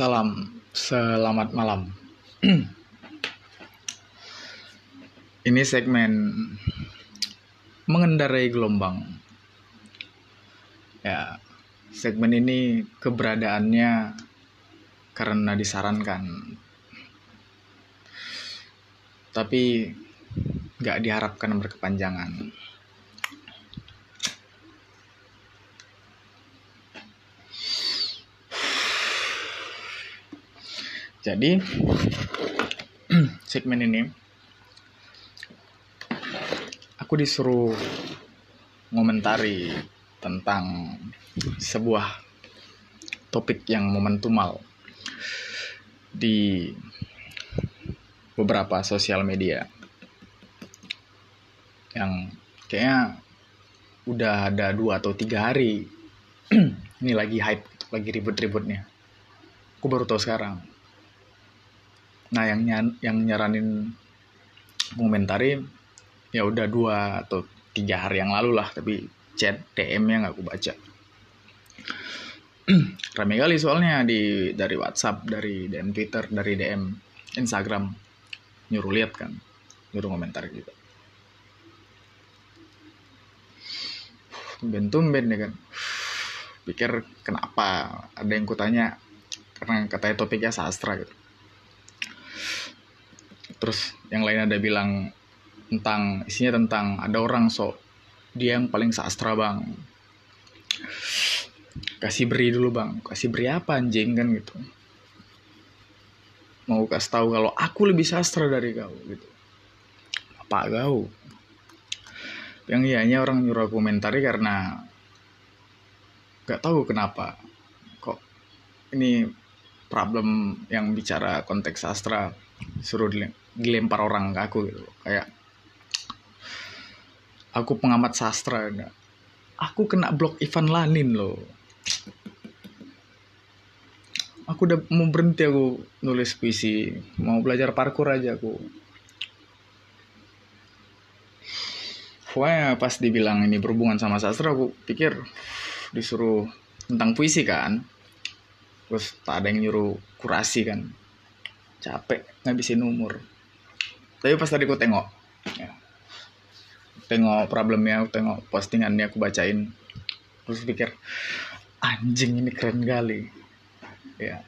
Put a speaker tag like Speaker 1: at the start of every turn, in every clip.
Speaker 1: Salam, selamat malam. Ini segmen mengendarai gelombang. Ya, segmen ini keberadaannya karena disarankan. Tapi nggak diharapkan berkepanjangan. Jadi segmen ini aku disuruh ngomentari tentang sebuah topik yang momentumal di beberapa sosial media yang kayaknya udah ada dua atau tiga hari ini lagi hype lagi ribut-ributnya. Aku baru tahu sekarang nah yang yang nyaranin mengomentari ya udah dua atau tiga hari yang lalu lah tapi chat DM nya nggak aku baca. Rame kali soalnya di dari WhatsApp dari DM Twitter dari DM Instagram. Nyuruh lihat kan nyuruh komentar gitu. Tumben-tumben ya kan. Pikir kenapa? Ada yang kutanya karena katanya topiknya sastra gitu terus yang lain ada bilang tentang isinya tentang ada orang sok dia yang paling sastra bang. Kasih beri dulu bang. Kasih beri apa anjing kan gitu. Mau kasih tahu kalau aku lebih sastra dari kau gitu. Apa kau? Yang ianya orang nyuruh komentari karena nggak tahu kenapa kok ini problem yang bicara konteks sastra suruh dilempar orang ke aku gitu. Kayak aku pengamat sastra enggak aku kena blok Ivan Lanin loh. Aku udah mau berhenti aku nulis puisi. Mau belajar parkour aja aku. Pokoknya pas dibilang ini berhubungan sama sastra aku pikir disuruh tentang puisi kan. Terus tak ada yang nyuruh kurasi kan. Capek ngabisin umur tapi pas tadi aku tengok ya, tengok problemnya aku tengok postingannya aku bacain terus pikir anjing ini keren kali. Ya.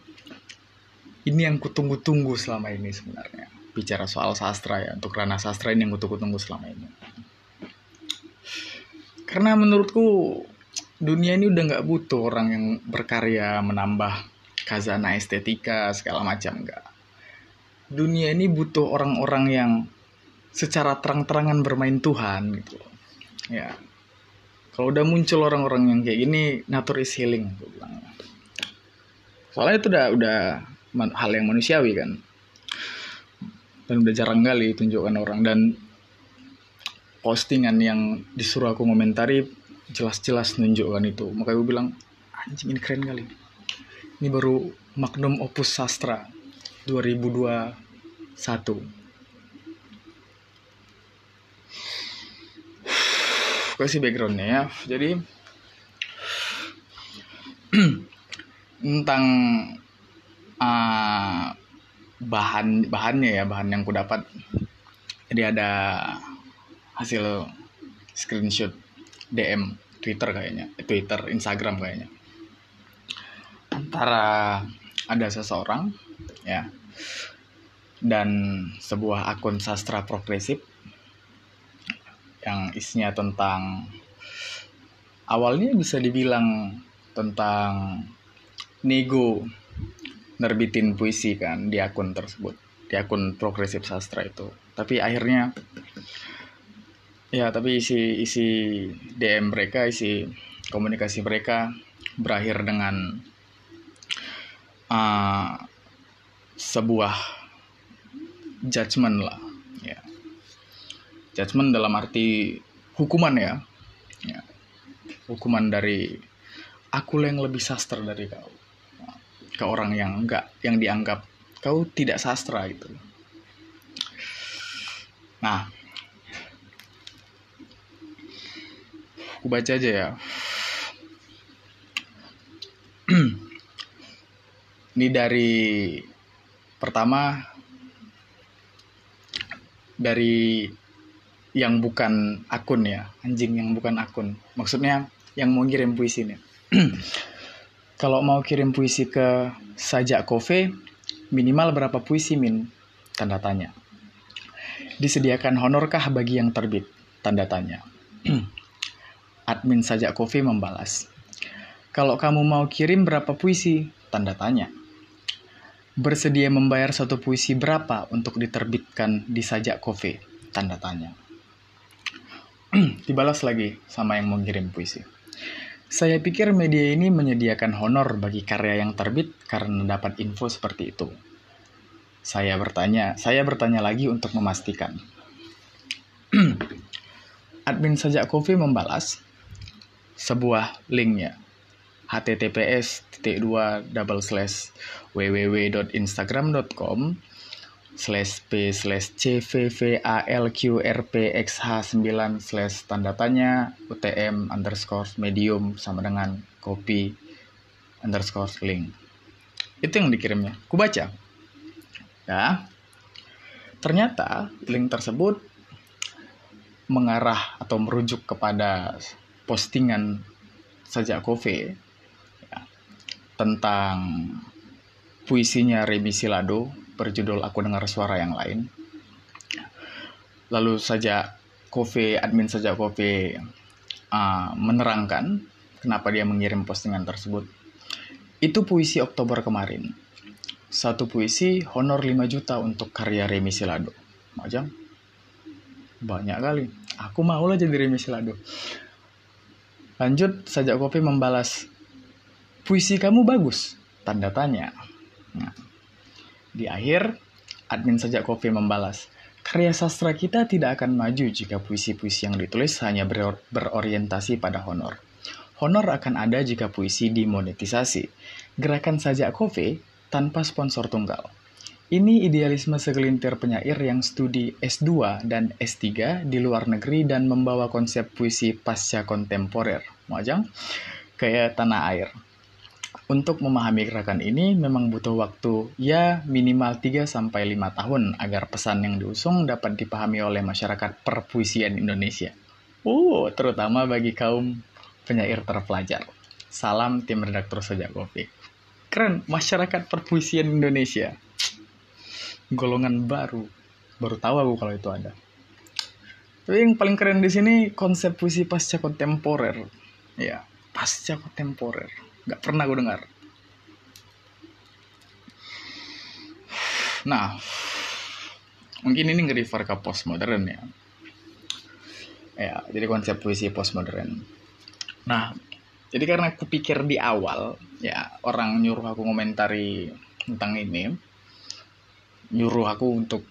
Speaker 1: Ini yang kutunggu-tunggu selama ini sebenarnya. Bicara soal sastra ya untuk ranah sastra ini yang kutunggu-tunggu selama ini. Karena menurutku dunia ini udah nggak butuh orang yang berkarya menambah kazana estetika segala macam enggak dunia ini butuh orang-orang yang secara terang-terangan bermain Tuhan gitu. Ya. Kalau udah muncul orang-orang yang kayak gini nature is healing aku bilang. Soalnya itu udah udah hal yang manusiawi kan. Dan udah jarang kali tunjukkan orang. Dan postingan yang disuruh aku komentari jelas-jelas nunjukkan itu. Makanya gue bilang anjing ini keren kali. Ini baru magnum opus sastra 2021 kasih backgroundnya ya. Jadi tentang uh, bahan bahannya ya bahan yang ku dapat. Jadi ada hasil screenshot DM Twitter kayaknya eh, Twitter Instagram kayaknya. Antara ada seseorang ya dan sebuah akun sastra progresif yang isinya tentang awalnya bisa dibilang tentang nego nerbitin puisi kan di akun tersebut di akun progresif sastra itu. Tapi akhirnya ya tapi isi isi DM mereka isi komunikasi mereka berakhir dengan uh, sebuah judgement lah ya. Judgement dalam arti hukuman ya, ya. hukuman dari aku yang lebih sastra dari kau ke orang yang enggak yang dianggap kau tidak sastra gitu nah aku baca aja ya. Ini dari pertama dari yang bukan akun ya anjing yang bukan akun. Maksudnya yang mau kirim puisi nih. Kalau mau kirim puisi ke sajak kofe minimal berapa puisi min? Tanda tanya. Disediakan honorkah bagi yang terbit? Tanda tanya. Admin sajak kofe membalas. Kalau kamu mau kirim berapa puisi? Tanda tanya bersedia membayar satu puisi berapa untuk diterbitkan di sajak kofe? Tanda tanya. Dibalas lagi sama yang mengirim puisi. Saya pikir media ini menyediakan honor bagi karya yang terbit karena dapat info seperti itu. Saya bertanya, saya bertanya lagi untuk memastikan. Admin sajak kopi membalas sebuah linknya https dua double slash www.instagram.com slash p slash cvvalqrpxh9 slash tanda tanya utm underscore medium sama dengan copy underscore link. Itu yang dikirimnya. Ku baca. Ya. Ternyata link tersebut mengarah atau merujuk kepada postingan sajak kofe tentang puisinya Remi Silado berjudul Aku Dengar Suara Yang Lain. Lalu saja Kofe, admin saja Kofe uh, menerangkan kenapa dia mengirim postingan tersebut. Itu puisi Oktober kemarin. Satu puisi honor 5 juta untuk karya Remi Silado. Macam banyak kali. Aku mau lah jadi Remi Silado. Lanjut, saja Kopi membalas puisi kamu bagus? Tanda tanya. Nah, di akhir, admin saja kopi membalas, karya sastra kita tidak akan maju jika puisi-puisi yang ditulis hanya ber berorientasi pada honor. Honor akan ada jika puisi dimonetisasi. Gerakan sajak kopi tanpa sponsor tunggal. Ini idealisme segelintir penyair yang studi S2 dan S3 di luar negeri dan membawa konsep puisi pasca kontemporer. Majang? Kayak tanah air. Untuk memahami gerakan ini memang butuh waktu ya minimal 3-5 tahun agar pesan yang diusung dapat dipahami oleh masyarakat perpuisian Indonesia. Uh, terutama bagi kaum penyair terpelajar. Salam tim redaktur Sejak Kopi. Keren, masyarakat perpuisian Indonesia. Golongan baru. Baru tahu aku kalau itu ada. Tapi yang paling keren di sini konsep puisi pasca kontemporer. Ya, pasca kontemporer nggak pernah gue dengar. Nah mungkin ini nge-refer ke postmodern ya. Ya jadi konsep puisi postmodern. Nah jadi karena aku pikir di awal ya orang nyuruh aku komentari tentang ini nyuruh aku untuk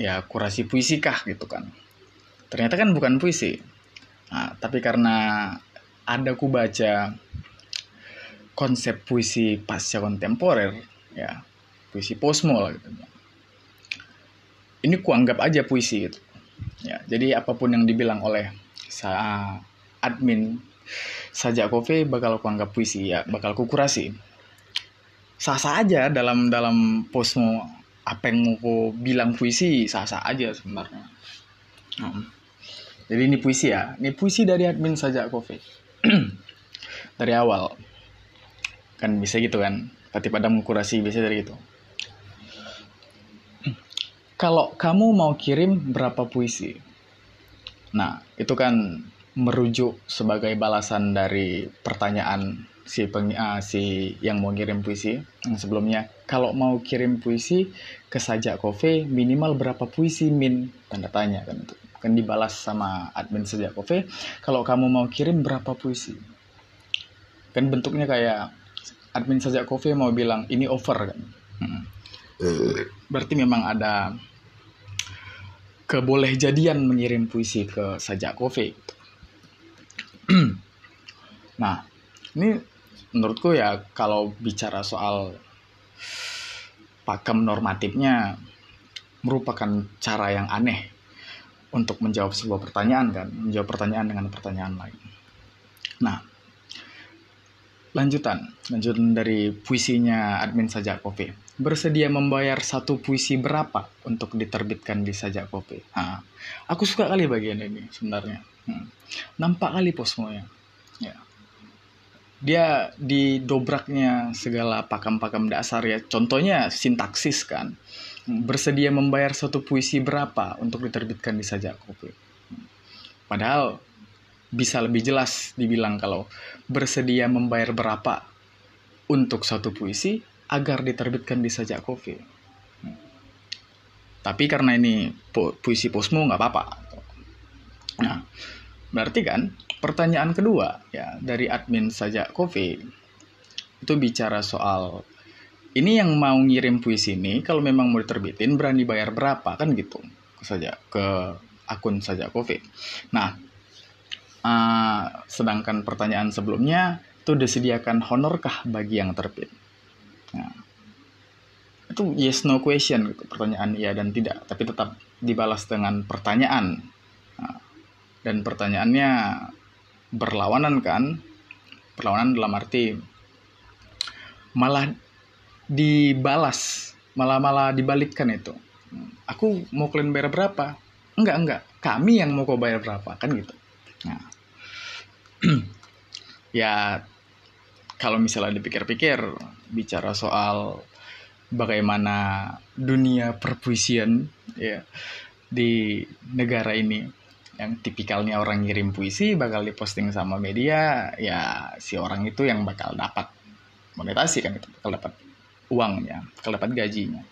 Speaker 1: ya kurasi puisi kah gitu kan. Ternyata kan bukan puisi. Nah, tapi karena ada ku baca konsep puisi pasca kontemporer ya puisi posmo lah gitu. Ini kuanggap aja puisi itu ya jadi apa pun yang dibilang oleh sa admin saja kopi bakal kuanggap puisi ya bakal kukurasi sah-sah aja dalam dalam posmo apa yang mau ku bilang puisi sah-sah aja sebenarnya. Hmm. jadi ini puisi ya. Ini puisi dari admin saja kopi dari awal kan bisa gitu kan? Tapi pada mengkurasi bisa dari itu kalau kamu mau kirim berapa puisi? Nah itu kan merujuk sebagai balasan dari pertanyaan si peng, uh, si yang mau kirim puisi. Yang sebelumnya kalau mau kirim puisi ke sajak kofe minimal berapa puisi min? Tanda tanya kan itu. Kan dibalas sama admin sajak kofe kalau kamu mau kirim berapa puisi? Kan bentuknya kayak admin saja kopi mau bilang ini over kan. Hmm. berarti memang ada keboleh jadian mengirim puisi ke sajak kopi nah ini menurutku ya kalau bicara soal pakem normatifnya merupakan cara yang aneh untuk menjawab sebuah pertanyaan kan. Menjawab pertanyaan dengan pertanyaan lain. Nah Lanjutan, lanjutan dari puisinya admin Sajak Kopi. Bersedia membayar satu puisi berapa untuk diterbitkan di Sajak Kopi? Nah, aku suka kali bagian ini sebenarnya. Hmm. Nampak kali posmonya. Ya. Dia di dobraknya segala pakam-pakam dasar ya. Contohnya sintaksis kan. Bersedia membayar satu puisi berapa untuk diterbitkan di Sajak Kopi? Hmm. Padahal bisa lebih jelas dibilang kalau bersedia membayar berapa untuk satu puisi agar diterbitkan di sajak kopi. Tapi karena ini pu puisi posmu nggak apa-apa. Nah, berarti kan pertanyaan kedua ya dari admin sajak kopi itu bicara soal ini yang mau ngirim puisi ini kalau memang mau diterbitin berani bayar berapa kan gitu saja ke akun sajak kopi. Nah, Uh, sedangkan pertanyaan sebelumnya itu disediakan honorkah bagi yang terbit? Nah, itu yes no question gitu pertanyaan iya dan tidak tapi tetap dibalas dengan pertanyaan. Nah, dan pertanyaannya berlawanan kan? Berlawanan dalam arti malah dibalas malah malah dibalikkan itu. Aku mau kalian bayar berapa? Enggak enggak. Kami yang mau kau bayar berapa? Kan gitu Nah, ya kalau misalnya dipikir-pikir bicara soal bagaimana dunia perpuisian ya di negara ini yang tipikalnya orang ngirim puisi bakal diposting sama media ya si orang itu yang bakal dapat monetasi kan itu bakal dapat uangnya bakal dapat gajinya.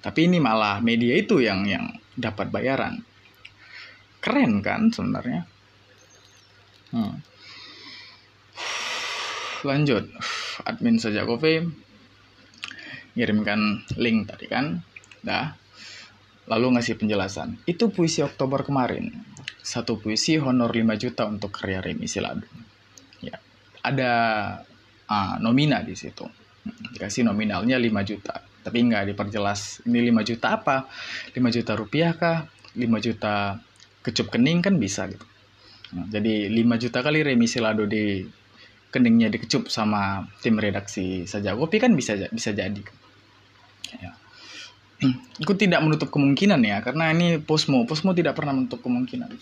Speaker 1: Tapi ini malah media itu yang yang dapat bayaran. Keren kan sebenarnya Hmm. Lanjut, admin saja kopi ngirimkan link tadi kan, dah. Lalu ngasih penjelasan. Itu puisi Oktober kemarin. Satu puisi honor 5 juta untuk karya remisi ladu. Ya, ada uh, nomina di situ. Dikasih nominalnya 5 juta. Tapi nggak diperjelas ini 5 juta apa? 5 juta rupiah kah? 5 juta kecup kening kan bisa gitu. Nah, jadi 5 juta kali remisi lado di keningnya dikecup sama tim redaksi saja kopi kan bisa bisa jadi. Ya. Aku tidak menutup kemungkinan ya karena ini Posmo, Posmo tidak pernah menutup kemungkinan.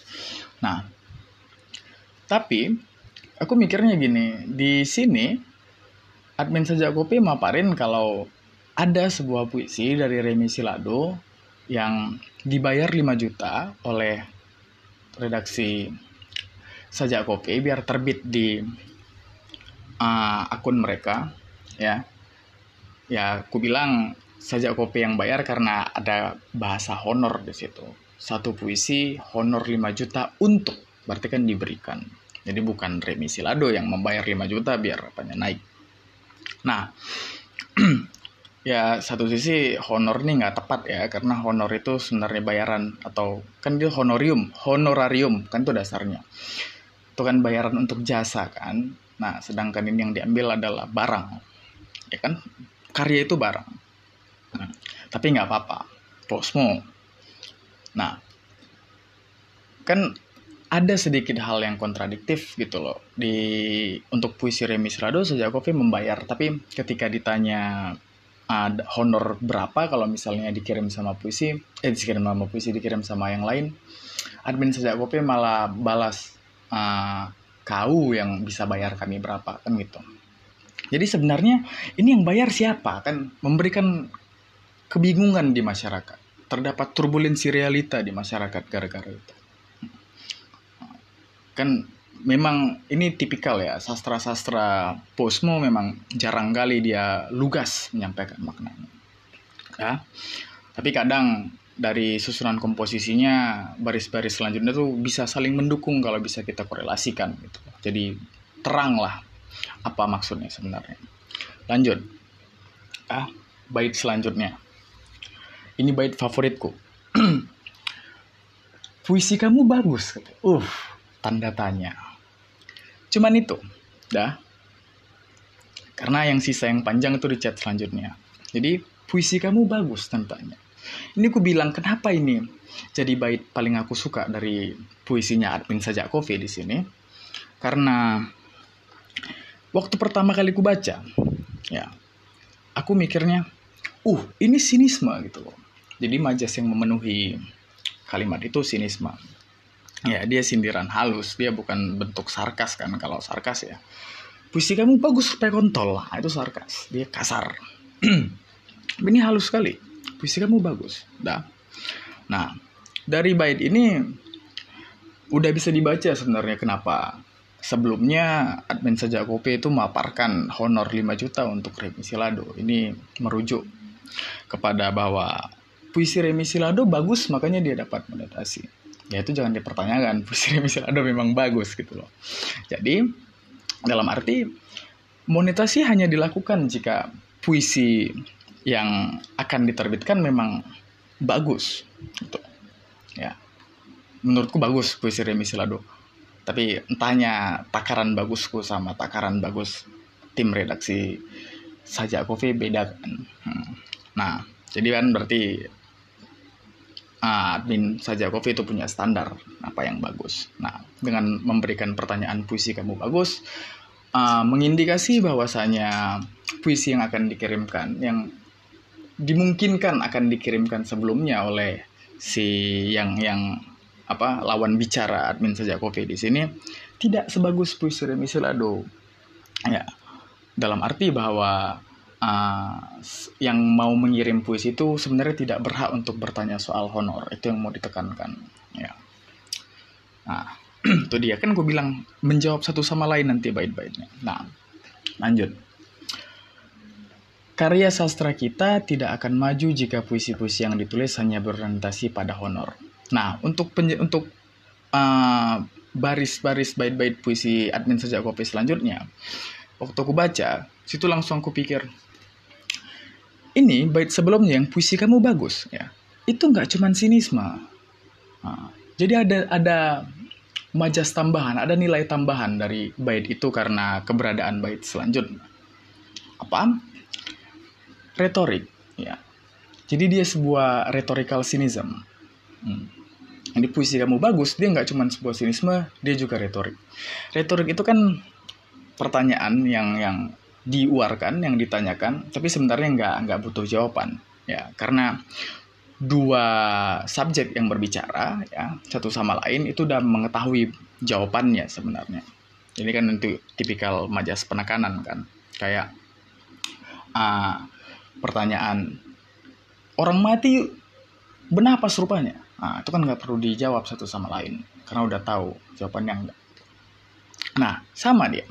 Speaker 1: Nah, tapi aku mikirnya gini, di sini admin saja kopi maparin kalau ada sebuah puisi dari Remi Silado yang dibayar 5 juta oleh redaksi saja kopi biar terbit di uh, akun mereka ya. Ya aku bilang saja kopi yang bayar karena ada bahasa honor di situ. Satu puisi honor 5 juta untuk berarti kan diberikan. Jadi bukan remisi lado yang membayar 5 juta biar apanya naik. Nah ya satu sisi honor ini nggak tepat ya karena honor itu sebenarnya bayaran atau kan dia honorium honorarium kan itu dasarnya itu kan bayaran untuk jasa kan. Nah sedangkan ini yang diambil adalah barang. Ya kan? Karya itu barang. Nah, tapi nggak apa-apa. Posmo nah kan ada sedikit hal yang kontradiktif gitu loh. Di untuk puisi Remis Rado saja Kofi membayar. Tapi ketika ditanya ada honor berapa kalau misalnya dikirim sama puisi? Eh dikirim sama puisi dikirim sama yang lain. Admin saja Kopi malah balas uh, kau yang bisa bayar kami berapa kan gitu. Jadi sebenarnya ini yang bayar siapa kan? Memberikan kebingungan di masyarakat. Terdapat turbulensi realita di masyarakat gara-gara itu. Kan memang ini tipikal ya sastra-sastra posmo memang jarang kali dia lugas menyampaikan maknanya. Ya. Tapi kadang dari susunan komposisinya baris-baris selanjutnya tuh bisa saling mendukung kalau bisa kita korelasikan gitu. Jadi terang lah apa maksudnya sebenarnya. Lanjut. Ah, bait selanjutnya. Ini bait favoritku. Puisi kamu bagus. Uh, tanda tanya. Cuman itu, dah. Karena yang sisa yang panjang itu di chat selanjutnya. Jadi puisi kamu bagus tantanya ini aku bilang kenapa ini jadi bait paling aku suka dari puisinya admin saja Kofi di sini. Karena waktu pertama kali ku baca, ya, aku mikirnya, uh, ini sinisme gitu loh. Jadi majas yang memenuhi kalimat itu sinisme. Ya, dia sindiran halus, dia bukan bentuk sarkas kan kalau sarkas ya. Puisi kamu bagus supaya kontol, nah, itu sarkas, dia kasar. ini halus sekali, puisi kamu bagus. Dah. Nah, dari bait ini udah bisa dibaca sebenarnya kenapa sebelumnya admin saja kopi itu memaparkan honor 5 juta untuk remisi lado. Ini merujuk kepada bahwa puisi remisi lado bagus makanya dia dapat monetasi ya itu jangan dipertanyakan puisi remisi lado memang bagus gitu loh jadi dalam arti monetasi hanya dilakukan jika puisi yang akan diterbitkan memang bagus gitu ya menurutku bagus puisi remisi lado tapi entahnya takaran bagusku sama takaran bagus tim redaksi saja kopi beda kan hmm. nah jadi kan berarti uh, admin saja kopi itu punya standar apa yang bagus. Nah, dengan memberikan pertanyaan puisi kamu bagus, uh, mengindikasi bahwasanya puisi yang akan dikirimkan, yang dimungkinkan akan dikirimkan sebelumnya oleh si yang yang apa lawan bicara admin saja kopi di sini. Tidak sebagus puisi remisi lado. Ya, dalam arti bahwa uh, yang mau mengirim puisi itu sebenarnya tidak berhak untuk bertanya soal honor. Itu yang mau ditekankan ya. Nah itu dia. Kan gue bilang menjawab satu sama lain nanti bait-baitnya. Nah lanjut karya sastra kita tidak akan maju jika puisi-puisi yang ditulis hanya berorientasi pada honor. Nah untuk penj- untuk uh, baris-baris bait-bait puisi admin sejak kopi selanjutnya waktu aku baca situ langsung aku pikir ini bait sebelumnya yang puisi kamu bagus ya? Itu nggak cuman sinisme nah, jadi ada ada majas tambahan ada nilai tambahan dari bait itu karena keberadaan bait selanjutnya. Apa retorik ya. Jadi dia sebuah rhetorical cynicism hmm. ini puisi kamu bagus dia nggak cuma sebuah sinisme dia juga retorik retorik itu kan pertanyaan yang yang diuarkan, yang ditanyakan, tapi sebenarnya nggak nggak butuh jawaban, ya. Karena dua subjek yang berbicara, ya satu sama lain itu udah mengetahui jawabannya sebenarnya. Ini kan untuk tipikal majas penekanan kan, kayak uh, pertanyaan orang mati benar apa serupanya? Nah, itu kan nggak perlu dijawab satu sama lain karena udah tahu jawabannya enggak. Nah, sama dia.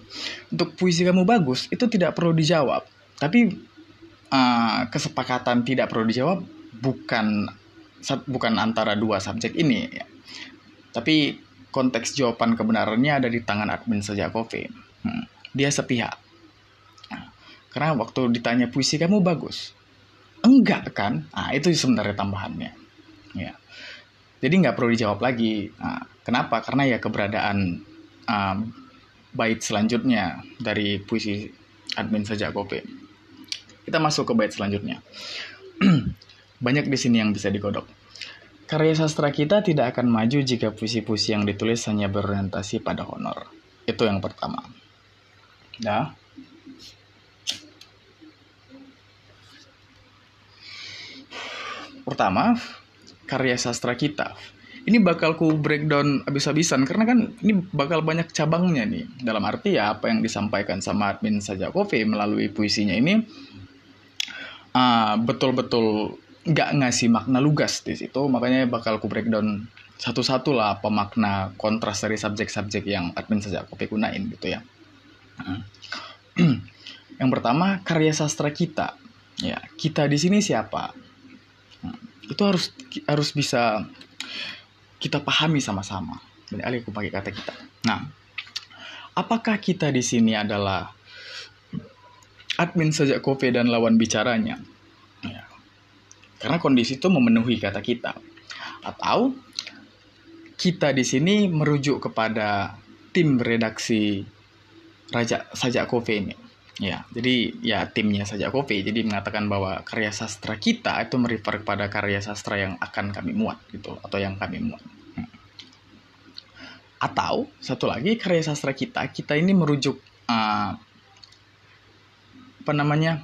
Speaker 1: Untuk puisi kamu bagus, itu tidak perlu dijawab. Tapi uh, kesepakatan tidak perlu dijawab bukan bukan antara dua subjek ini. Ya. Tapi konteks jawaban kebenarannya ada di tangan admin saja Kofi. Hmm. Dia sepihak. Nah, karena waktu ditanya puisi kamu bagus, enggak kan? Nah, itu sebenarnya tambahannya. Ya. Jadi nggak perlu dijawab lagi. Nah, kenapa? Karena ya keberadaan uh, bait selanjutnya dari puisi admin saja kopi. Kita masuk ke bait selanjutnya. Banyak di sini yang bisa digodok. Karya sastra kita tidak akan maju jika puisi-puisi yang ditulis hanya berorientasi pada honor. Itu yang pertama. Ya. Pertama, karya sastra kita ini bakal ku breakdown abis-abisan karena kan ini bakal banyak cabangnya nih. Dalam arti ya apa yang disampaikan sama admin saja Kofi melalui puisinya ini uh, betul-betul nggak ngasih makna lugas di situ. Makanya bakal ku breakdown satu-satu lah apa makna kontras dari subjek-subjek yang admin saja Kofi gunain gitu ya. yang pertama karya sastra kita. Ya, kita di sini siapa? Itu harus harus bisa kita pahami sama-sama. Dan alih aku pakai kata kita. Nah, apakah kita di sini adalah admin sejak kopi dan lawan bicaranya? Ya. Karena kondisi itu memenuhi kata kita. Atau kita di sini merujuk kepada tim redaksi Raja Sajak Kopi ini. Ya, jadi ya timnya saja kopi. Jadi mengatakan bahwa karya sastra kita itu merefer kepada karya sastra yang akan kami muat gitu atau yang kami muat. Hmm. Atau satu lagi karya sastra kita, kita ini merujuk uh, apa namanya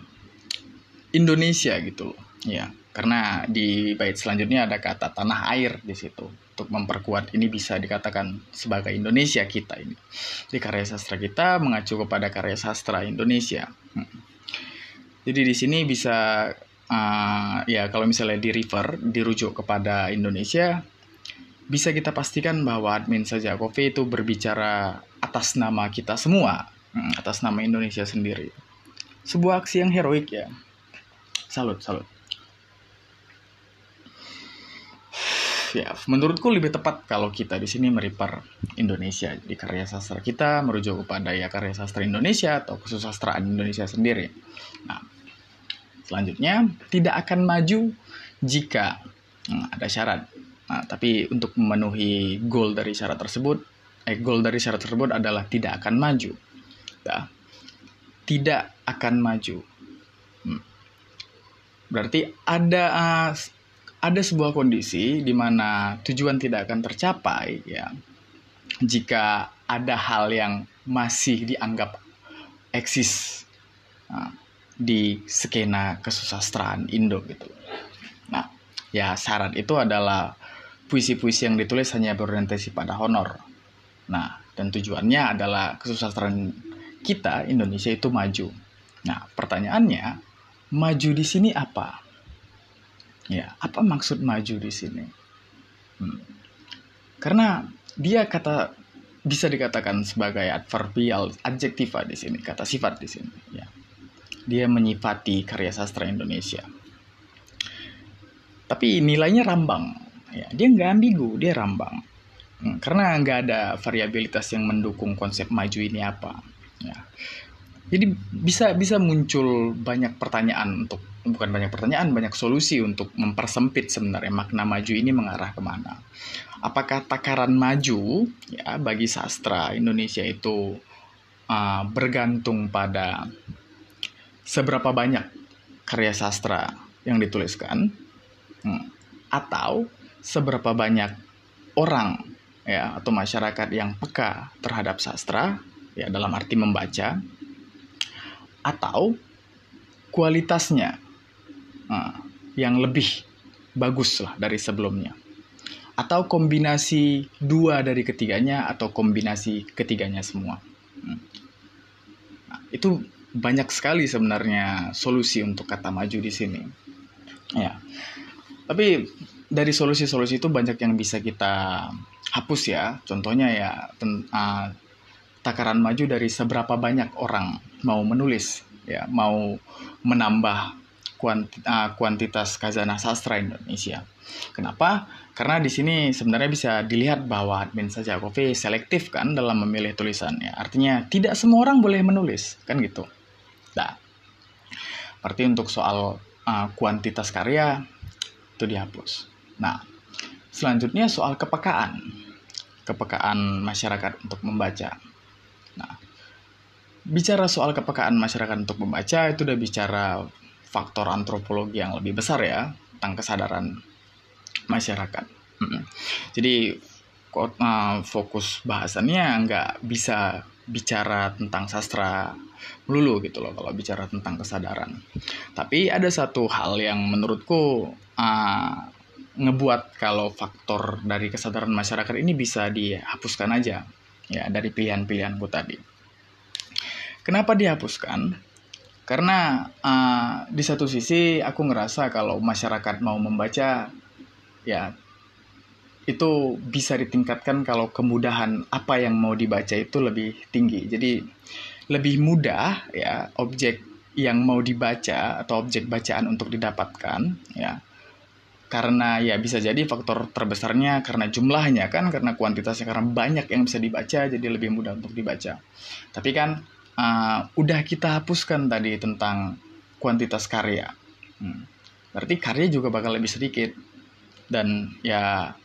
Speaker 1: Indonesia gitu ya karena di bait selanjutnya ada kata tanah air di situ untuk memperkuat ini bisa dikatakan sebagai Indonesia kita ini. Di karya sastra kita mengacu kepada karya sastra Indonesia. Hmm. jadi di sini bisa uh, ya kalau misalnya di refer dirujuk kepada Indonesia bisa kita pastikan bahwa admin saja Kofi itu berbicara atas nama kita semua hmm, atas nama Indonesia sendiri. Sebuah aksi yang heroik ya. Salut salut ya menurutku lebih tepat kalau kita di sini meripar Indonesia di karya sastra kita merujuk kepada ya karya sastra Indonesia atau kesusastraan Indonesia sendiri. Nah, selanjutnya tidak akan maju jika hmm, ada syarat. Nah, tapi untuk memenuhi goal dari syarat tersebut, eh goal dari syarat tersebut adalah tidak akan maju. Nah, tidak akan maju. Hmm. Berarti ada uh, ada sebuah kondisi di mana tujuan tidak akan tercapai ya jika ada hal yang masih dianggap eksis nah, di skena kesusastraan Indo gitu. Nah, ya syarat itu adalah puisi-puisi yang ditulis hanya berorientasi pada honor. Nah, dan tujuannya adalah kesusastraan kita Indonesia itu maju. Nah, pertanyaannya, maju di sini apa? Ya, apa maksud maju di sini? Hmm. Karena dia kata bisa dikatakan sebagai adverbial adjektiva di sini, kata sifat di sini. Ya. Dia menyifati karya sastra Indonesia. Tapi nilainya rambang. Ya, dia nggak ambigu, dia rambang. Hmm, karena nggak ada variabilitas yang mendukung konsep maju ini apa. Ya. Jadi bisa bisa muncul banyak pertanyaan untuk bukan banyak pertanyaan, banyak solusi untuk mempersempit sebenarnya makna maju ini mengarah ke mana. Apakah takaran maju ya bagi sastra Indonesia itu uh, bergantung pada seberapa banyak karya sastra yang dituliskan, hmm, atau seberapa banyak orang ya atau masyarakat yang peka terhadap sastra ya dalam arti membaca atau kualitasnya uh, yang lebih bagus lah dari sebelumnya. Atau kombinasi dua dari ketiganya atau kombinasi ketiganya semua. Hmm. Nah, itu banyak sekali sebenarnya solusi untuk kata maju di sini. Ya. Tapi dari solusi-solusi itu banyak yang bisa kita hapus ya. Contohnya ya ten, uh, takaran maju dari seberapa banyak orang mau menulis ya, mau menambah Ah, kuantitas kazanah sastra Indonesia. Kenapa? Karena di sini sebenarnya bisa dilihat bahwa admin saja Kofi selektif kan dalam memilih tulisannya. Artinya tidak semua orang boleh menulis, kan gitu. Nah, berarti untuk soal uh, kuantitas karya itu dihapus. Nah, selanjutnya soal kepekaan. Kepekaan masyarakat untuk membaca. Bicara soal kepekaan masyarakat untuk membaca itu udah bicara faktor antropologi yang lebih besar ya tentang kesadaran masyarakat. Jadi uh, fokus bahasannya nggak bisa bicara tentang sastra melulu gitu loh kalau bicara tentang kesadaran. Tapi ada satu hal yang menurutku uh, ngebuat kalau faktor dari kesadaran masyarakat ini bisa dihapuskan aja ya dari pilihan-pilihanku tadi. Kenapa dihapuskan? Karena uh, di satu sisi aku ngerasa kalau masyarakat mau membaca ya itu bisa ditingkatkan kalau kemudahan apa yang mau dibaca itu lebih tinggi. Jadi lebih mudah ya objek yang mau dibaca atau objek bacaan untuk didapatkan ya. Karena ya bisa jadi faktor terbesarnya karena jumlahnya kan karena kuantitasnya karena banyak yang bisa dibaca jadi lebih mudah untuk dibaca. Tapi kan uh, udah kita hapuskan tadi tentang kuantitas karya. Hmm. Berarti karya juga bakal lebih sedikit. Dan ya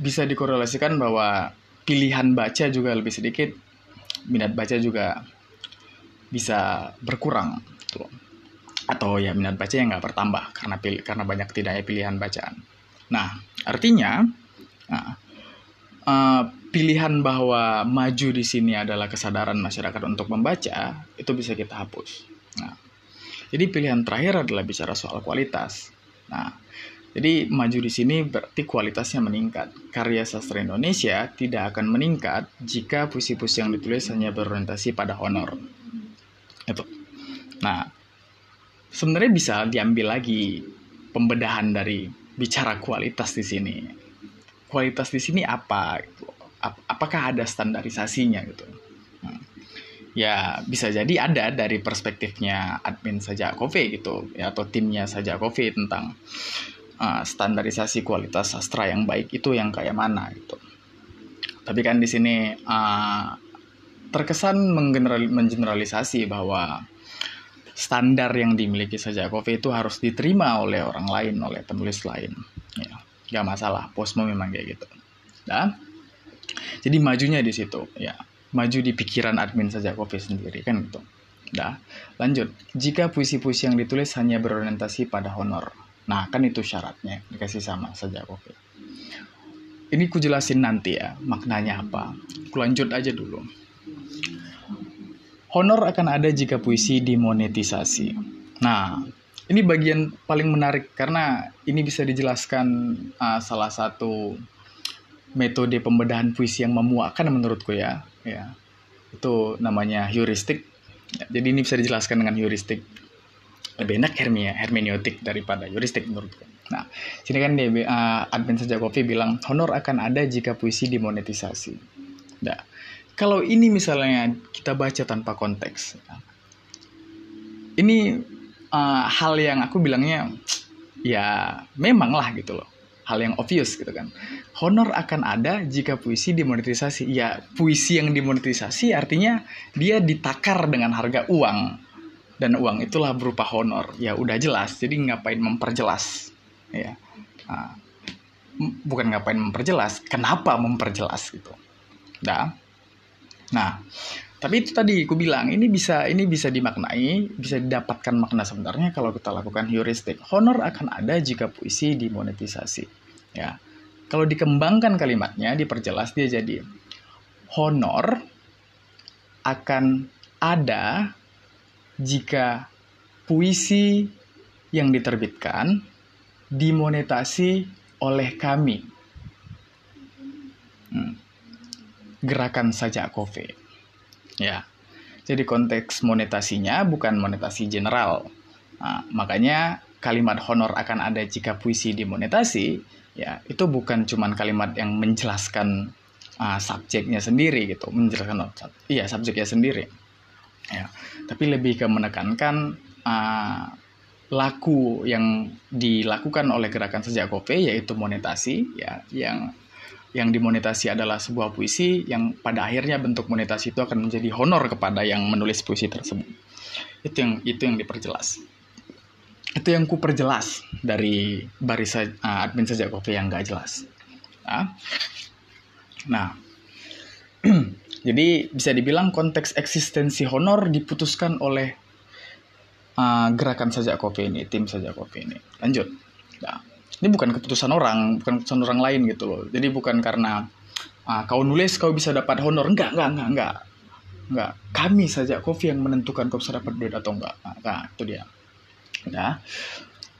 Speaker 1: bisa dikorelasikan bahwa pilihan baca juga lebih sedikit, minat baca juga bisa berkurang. Tuh. Atau ya minat baca yang nggak bertambah karena pilih, karena banyak tidaknya pilihan bacaan. Nah, artinya nah, uh, pilihan bahwa maju di sini adalah kesadaran masyarakat untuk membaca itu bisa kita hapus Nah, jadi pilihan terakhir adalah bicara soal kualitas. Nah, jadi maju di sini berarti kualitasnya meningkat. Karya sastra Indonesia tidak akan meningkat jika puisi-puisi yang ditulis hanya berorientasi pada honor. Itu. Nah, sebenarnya bisa diambil lagi pembedahan dari bicara kualitas di sini. Kualitas di sini apa? Apakah ada standarisasinya gitu? Nah, ya bisa jadi ada dari perspektifnya admin saja Kofi gitu ya atau timnya saja Kofi tentang uh, standarisasi kualitas sastra yang baik itu yang kayak mana gitu. Tapi kan di sini uh, terkesan mengeneralisasi bahwa standar yang dimiliki saja Kofi itu harus diterima oleh orang lain, oleh penulis lain. Ya, gak masalah, posmo memang kayak gitu. Nah, jadi majunya di situ, ya, maju di pikiran admin saja Kofi sendiri kan gitu. Dah, lanjut. Jika puisi-puisi yang ditulis hanya berorientasi pada honor, Nah, kan itu syaratnya, dikasih sama saja oke. Ini ku jelasin nanti ya, maknanya apa. Ku lanjut aja dulu. Honor akan ada jika puisi dimonetisasi. Nah, ini bagian paling menarik karena ini bisa dijelaskan uh, salah satu metode pembedahan puisi yang memuakkan menurutku ya. Ya. Itu namanya heuristik. Jadi ini bisa dijelaskan dengan heuristik lebih enak hermia, hermeneutik daripada juristik menurutku. Nah, sini kan dia uh, admin saja kopi bilang honor akan ada jika puisi dimonetisasi. Nah, kalau ini misalnya kita baca tanpa konteks, ini uh, hal yang aku bilangnya ya memang lah gitu loh, hal yang obvious gitu kan. Honor akan ada jika puisi dimonetisasi. Ya, puisi yang dimonetisasi artinya dia ditakar dengan harga uang. Dan uang itulah berupa honor. Ya udah jelas. Jadi ngapain memperjelas? Ya. Nah, bukan ngapain memperjelas. Kenapa memperjelas gitu? Nah nah tapi itu tadi aku bilang ini bisa ini bisa dimaknai bisa didapatkan makna sebenarnya kalau kita lakukan heuristik. Honor akan ada jika puisi dimonetisasi ya kalau dikembangkan kalimatnya diperjelas dia jadi honor akan ada jika puisi yang diterbitkan dimonetasi oleh kami. Hmm. Gerakan saja kofe. Ya. Jadi konteks monetasinya bukan monetasi general. Nah, makanya kalimat honor akan ada jika puisi dimonetasi, ya itu bukan cuma kalimat yang menjelaskan uh, subjeknya sendiri gitu, menjelaskan iya subjeknya sendiri ya. Tapi lebih ke menekankan uh, laku yang dilakukan oleh gerakan sejak kopi yaitu monetasi ya yang yang dimonetasi adalah sebuah puisi yang pada akhirnya bentuk monetasi itu akan menjadi honor kepada yang menulis puisi tersebut. Itu yang itu yang diperjelas itu yang ku perjelas dari barisan uh, admin sejak kopi yang gak jelas nah, nah Jadi bisa dibilang konteks eksistensi honor diputuskan oleh uh, gerakan saja kopi ini, tim saja kopi ini. Lanjut. Nah, ini bukan keputusan orang, bukan keputusan orang lain gitu loh. Jadi bukan karena uh, kau nulis kau bisa dapat honor. Enggak, enggak, enggak, enggak. Enggak. Kami saja kopi yang menentukan kau bisa dapat duit atau enggak. Nah, nah itu dia. Nah,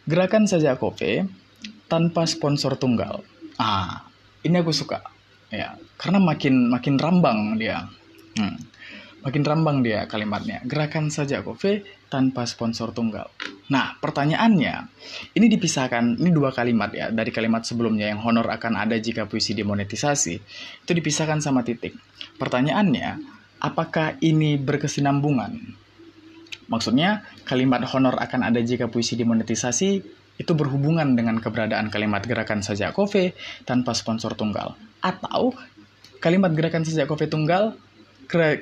Speaker 1: gerakan saja kopi tanpa sponsor tunggal. Ah, ini aku suka. Ya karena makin makin rambang dia. Hmm. makin rambang dia kalimatnya. Gerakan saja kofe tanpa sponsor tunggal. Nah pertanyaannya ini dipisahkan ini dua kalimat ya dari kalimat sebelumnya yang honor akan ada jika puisi dimonetisasi. Itu dipisahkan sama titik. Pertanyaannya apakah ini berkesinambungan maksudnya kalimat honor akan ada jika puisi dimonetisasi itu berhubungan dengan keberadaan kalimat gerakan saja kofe tanpa sponsor tunggal. Atau kalimat gerakan saja kofe tunggal,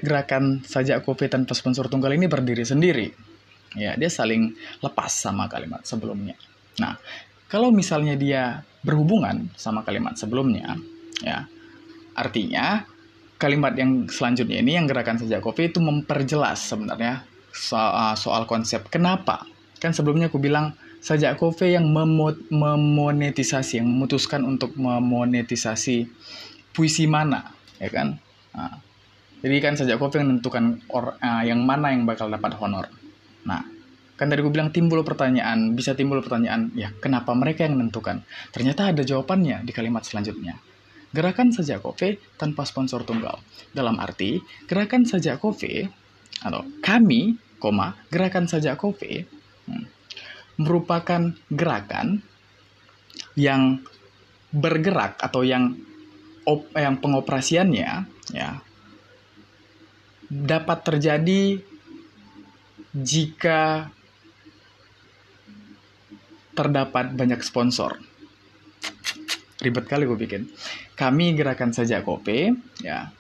Speaker 1: gerakan saja kofe tanpa sponsor tunggal ini berdiri sendiri. Ya, dia saling lepas sama kalimat sebelumnya. Nah, kalau misalnya dia berhubungan sama kalimat sebelumnya, ya, artinya kalimat yang selanjutnya ini yang gerakan saja kopi itu memperjelas sebenarnya soal, soal konsep kenapa. Kan sebelumnya aku bilang Sajak Kofe yang memonetisasi, yang memutuskan untuk memonetisasi puisi mana, ya kan? Nah, jadi kan Sajak Kofe yang menentukan or, uh, yang mana yang bakal dapat honor. Nah, kan tadi gue bilang timbul pertanyaan, bisa timbul pertanyaan, ya kenapa mereka yang menentukan? Ternyata ada jawabannya di kalimat selanjutnya. Gerakan Sajak Kofe tanpa sponsor tunggal. Dalam arti, gerakan Sajak Kofe atau kami, koma, gerakan Sajak Kofe hmm, merupakan gerakan yang bergerak atau yang op, yang pengoperasiannya ya dapat terjadi jika terdapat banyak sponsor. Ribet kali gue bikin. Kami gerakan saja kopi ya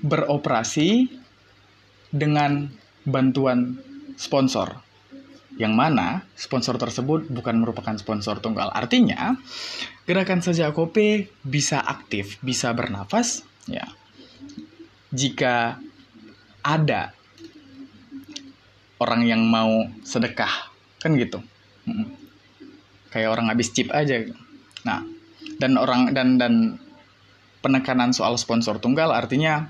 Speaker 1: beroperasi dengan bantuan sponsor. Yang mana sponsor tersebut bukan merupakan sponsor tunggal. Artinya, gerakan saja kopi bisa aktif, bisa bernafas ya. Jika ada orang yang mau sedekah, kan gitu. Kayak orang habis chip aja. Nah, dan orang dan dan penekanan soal sponsor tunggal artinya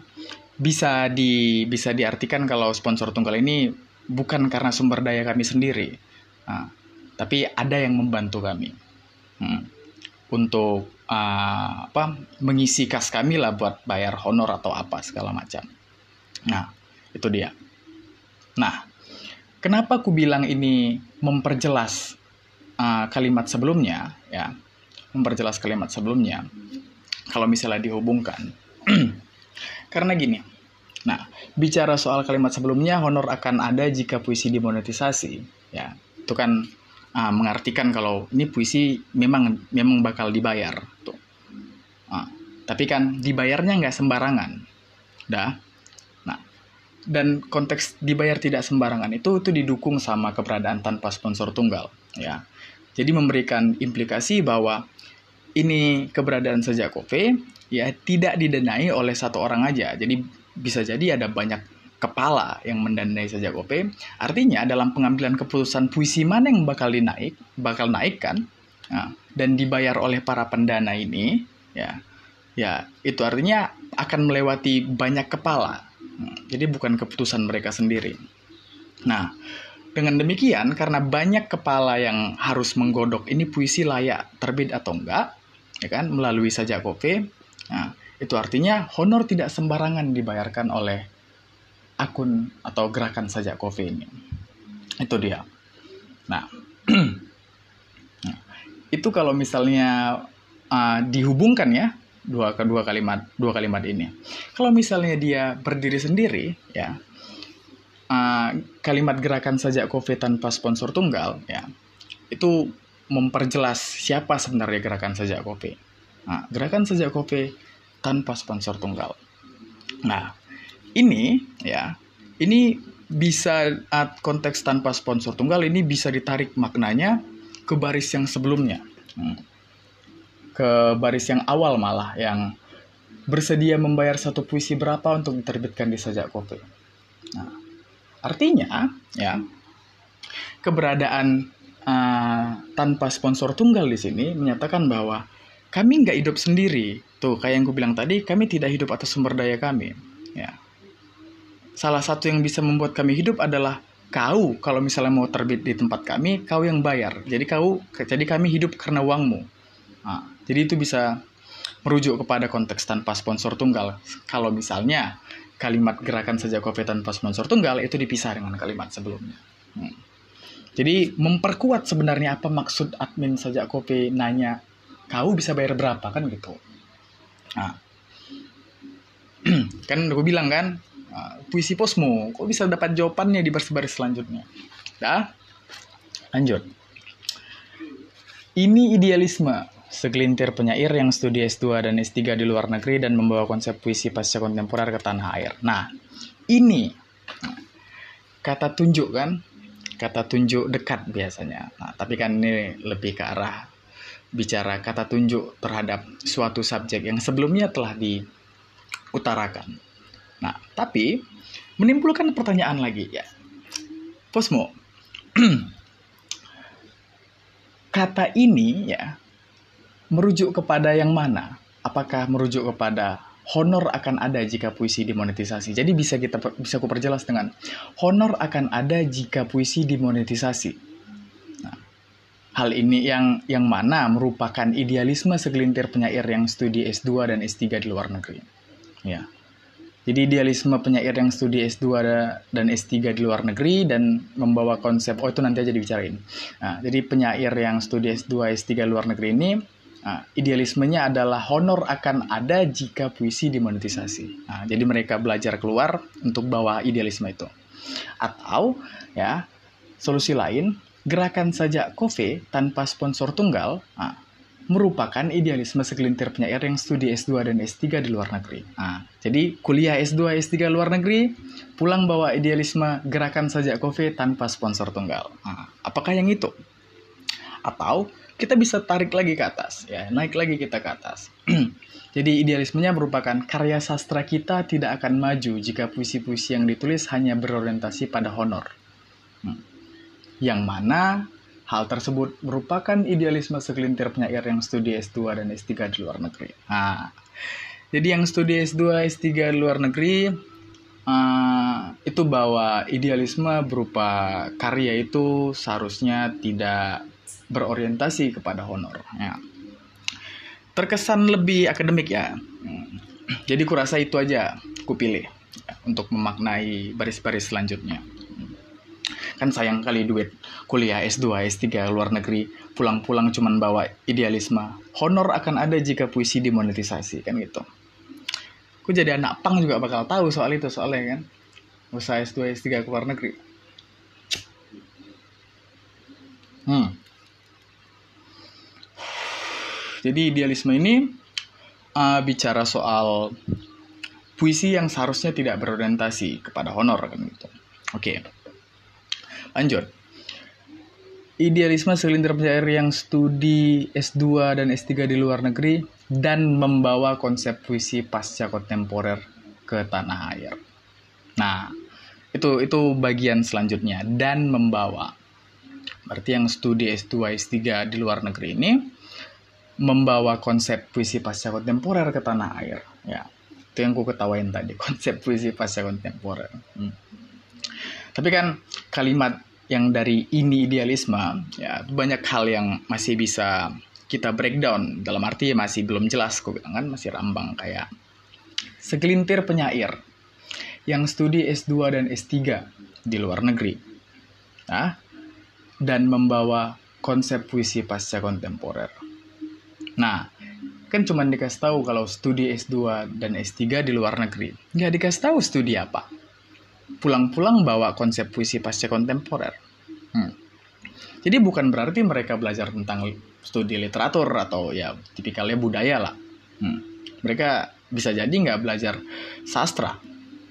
Speaker 1: bisa di bisa diartikan kalau sponsor tunggal ini bukan karena sumber daya kami sendiri, nah, tapi ada yang membantu kami hmm, untuk uh, apa mengisi kas kami lah buat bayar honor atau apa segala macam. Nah itu dia. Nah kenapa aku bilang ini memperjelas uh, kalimat sebelumnya ya memperjelas kalimat sebelumnya kalau misalnya dihubungkan. Karena gini, nah bicara soal kalimat sebelumnya honor akan ada jika puisi dimonetisasi, ya itu kan uh, mengartikan kalau ini puisi memang memang bakal dibayar, tuh. Uh, tapi kan dibayarnya nggak sembarangan, dah. Nah, dan konteks dibayar tidak sembarangan itu itu didukung sama keberadaan tanpa sponsor tunggal, ya. Jadi memberikan implikasi bahwa ini keberadaan sejak Kofe ya tidak didanai oleh satu orang aja. Jadi bisa jadi ada banyak kepala yang mendanai sejak Kofe. Artinya dalam pengambilan keputusan puisi mana yang bakal dinaik, bakal naik kan, nah, dan dibayar oleh para pendana ini, ya, ya itu artinya akan melewati banyak kepala. Nah, jadi bukan keputusan mereka sendiri. Nah, dengan demikian, karena banyak kepala yang harus menggodok ini puisi layak terbit atau enggak, ya kan melalui saja kopi nah itu artinya honor tidak sembarangan dibayarkan oleh akun atau gerakan saja kopi ini. Itu dia. Nah, nah itu kalau misalnya uh, dihubungkan ya dua kedua kalimat dua kalimat ini. Kalau misalnya dia berdiri sendiri ya uh, kalimat gerakan saja kopi tanpa sponsor tunggal ya itu memperjelas siapa sebenarnya gerakan sejak kopi. Nah, gerakan sejak kopi tanpa sponsor tunggal. Nah, ini ya, ini bisa konteks tanpa sponsor tunggal ini bisa ditarik maknanya ke baris yang sebelumnya. Hmm. Ke baris yang awal malah yang bersedia membayar satu puisi berapa untuk diterbitkan di sajak kopi. Nah, artinya ya keberadaan uh, tanpa sponsor tunggal di sini menyatakan bahwa kami nggak hidup sendiri. Tuh, kayak yang gue bilang tadi, kami tidak hidup atas sumber daya kami. Ya. Salah satu yang bisa membuat kami hidup adalah kau kalau misalnya mau terbit di tempat kami, kau yang bayar. Jadi kau, jadi kami hidup karena uangmu. Nah, jadi itu bisa merujuk kepada konteks tanpa sponsor tunggal. Kalau misalnya kalimat gerakan saja kopi tanpa sponsor tunggal itu dipisah dengan kalimat sebelumnya. Hmm. Jadi memperkuat sebenarnya apa maksud admin saja kopi nanya kau bisa bayar berapa kan gitu. Nah, kan gue bilang kan ah, puisi posmo kok bisa dapat jawabannya di baris-baris selanjutnya. Dah, lanjut. Ini idealisme segelintir penyair yang studi S2 dan S3 di luar negeri dan membawa konsep puisi pasca kontemporer ke tanah air. Nah, ini kata tunjuk kan kata tunjuk dekat biasanya. Nah, tapi kan ini lebih ke arah bicara kata tunjuk terhadap suatu subjek yang sebelumnya telah diutarakan. Nah, tapi menimbulkan pertanyaan lagi ya. Posmo, kata ini ya merujuk kepada yang mana? Apakah merujuk kepada honor akan ada jika puisi dimonetisasi. Jadi bisa kita bisa aku perjelas dengan honor akan ada jika puisi dimonetisasi. Hal ini yang yang mana merupakan idealisme segelintir penyair yang studi S2 dan S3 di luar negeri. Ya. Jadi idealisme penyair yang studi S2 dan S3 di luar negeri dan membawa konsep, oh itu nanti aja dibicarain. Nah, jadi penyair yang studi S2, S3 luar negeri ini Nah, idealismenya adalah honor akan ada jika puisi dimonetisasi. Nah, jadi mereka belajar keluar untuk bawa idealisme itu. Atau ya solusi lain gerakan saja kofe tanpa sponsor tunggal nah, merupakan idealisme segelintir penyair yang studi S2 dan S3 di luar negeri. Nah, jadi kuliah S2 S3 luar negeri pulang bawa idealisme gerakan saja kofe tanpa sponsor tunggal. Nah, apakah yang itu? Atau kita bisa tarik lagi ke atas, ya, naik lagi kita ke atas. Jadi idealismenya merupakan karya sastra kita tidak akan maju jika puisi-puisi yang ditulis hanya berorientasi pada honor. Hmm. Yang mana hal tersebut merupakan idealisme segelintir penyair yang studi S2 dan S3 di luar negeri. Nah, jadi yang studi S2, S3 di luar negeri uh, itu bahwa idealisme berupa karya itu seharusnya tidak berorientasi kepada honor. Ya. Terkesan lebih akademik ya. Jadi kurasa itu aja ku pilih ya, untuk memaknai baris-baris selanjutnya. Kan sayang kali duit kuliah S2, S3 luar negeri, pulang-pulang cuman bawa idealisme. Honor akan ada jika puisi dimonetisasi, kan gitu. Ku jadi anak pang juga bakal tahu soal itu soalnya kan. Usaha S2, S3 ke luar negeri. Hmm. Jadi idealisme ini uh, bicara soal puisi yang seharusnya tidak berorientasi kepada honor kan gitu. Oke. Lanjut. Idealisme segelintir penyair yang studi S2 dan S3 di luar negeri dan membawa konsep puisi pasca kontemporer ke tanah air. Nah, itu itu bagian selanjutnya dan membawa. Berarti yang studi S2 S3 di luar negeri ini membawa konsep puisi pasca kontemporer ke tanah air ya itu yang ku ketawain tadi konsep puisi pasca kontemporer hmm. Tapi kan kalimat yang dari ini idealisme ya banyak hal yang masih bisa kita breakdown dalam arti masih belum jelas kok bilang kan masih rambang kayak segelintir penyair yang studi S2 dan S3 di luar negeri nah, dan membawa konsep puisi pasca kontemporer Nah, kan cuma dikasih tahu kalau studi S2 dan S3 di luar negeri. Nggak dikasih tahu studi apa. Pulang-pulang bawa konsep puisi pasca kontemporer. Hmm. Jadi bukan berarti mereka belajar tentang studi literatur atau ya tipikalnya budaya lah. Hmm. Mereka bisa jadi nggak belajar sastra.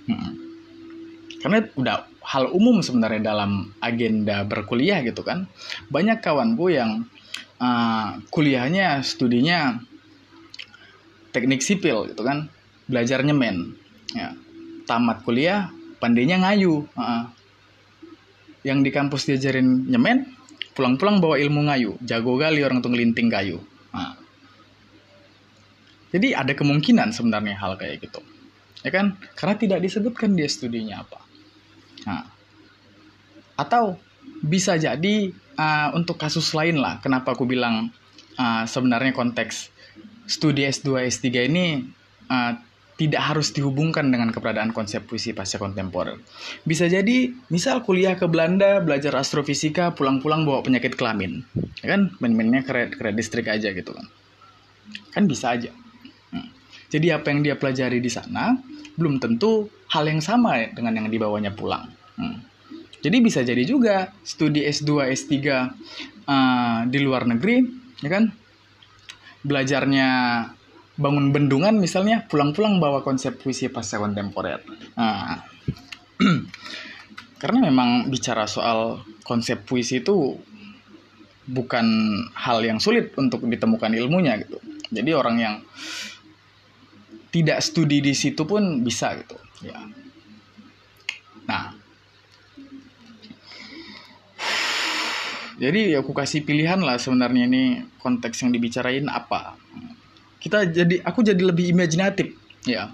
Speaker 1: Hmm. Karena udah hal umum sebenarnya dalam agenda berkuliah gitu kan. Banyak kawanku yang uh, kuliahnya studinya teknik sipil gitu kan belajar nyemen ya tamat kuliah pandainya ngayu. Uh, yang di kampus diajarin nyemen pulang-pulang bawa ilmu ngayu. Jago kali orang tuh ngelinting kayu. Uh. jadi ada kemungkinan sebenarnya hal kayak gitu. Ya kan? Karena tidak disebutkan dia studinya apa. Nah. atau bisa jadi uh, untuk kasus lain lah, kenapa aku bilang uh, sebenarnya konteks studi S2 S3 ini uh, tidak harus dihubungkan dengan keberadaan konsep puisi pasca kontemporer. Bisa jadi, misal kuliah ke Belanda, belajar astrofisika, pulang-pulang bawa penyakit kelamin. Ya kan, main-mainnya ke, ke distrik aja gitu kan. Kan bisa aja. Hmm. Jadi apa yang dia pelajari di sana, belum tentu hal yang sama dengan yang dibawanya pulang. Hmm. Jadi bisa jadi juga studi S2, S3 uh, di luar negeri, ya kan? Belajarnya bangun bendungan misalnya, pulang-pulang bawa konsep puisi pasca kontemporer. Nah, karena memang bicara soal konsep puisi itu bukan hal yang sulit untuk ditemukan ilmunya gitu. Jadi orang yang tidak studi di situ pun bisa gitu, ya. Nah, Jadi aku kasih pilihan lah sebenarnya ini konteks yang dibicarain apa. Kita jadi aku jadi lebih imajinatif. Ya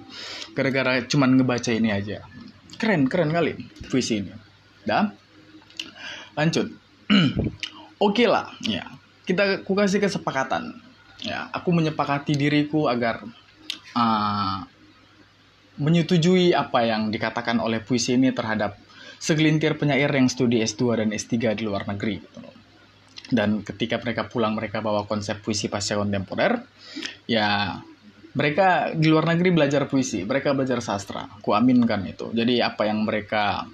Speaker 1: gara-gara cuman ngebaca ini aja. Keren keren kali puisi ini. Dah lanjut. Oke lah. Ya kita aku kasih kesepakatan. Ya aku menyepakati diriku agar uh, menyetujui apa yang dikatakan oleh puisi ini terhadap segelintir penyair yang studi S2 dan S3 di luar negeri gitu dan ketika mereka pulang mereka bawa konsep puisi pasca kontemporer. Ya mereka di luar negeri belajar puisi mereka belajar sastra. Ku aminkan itu. Jadi apa yang mereka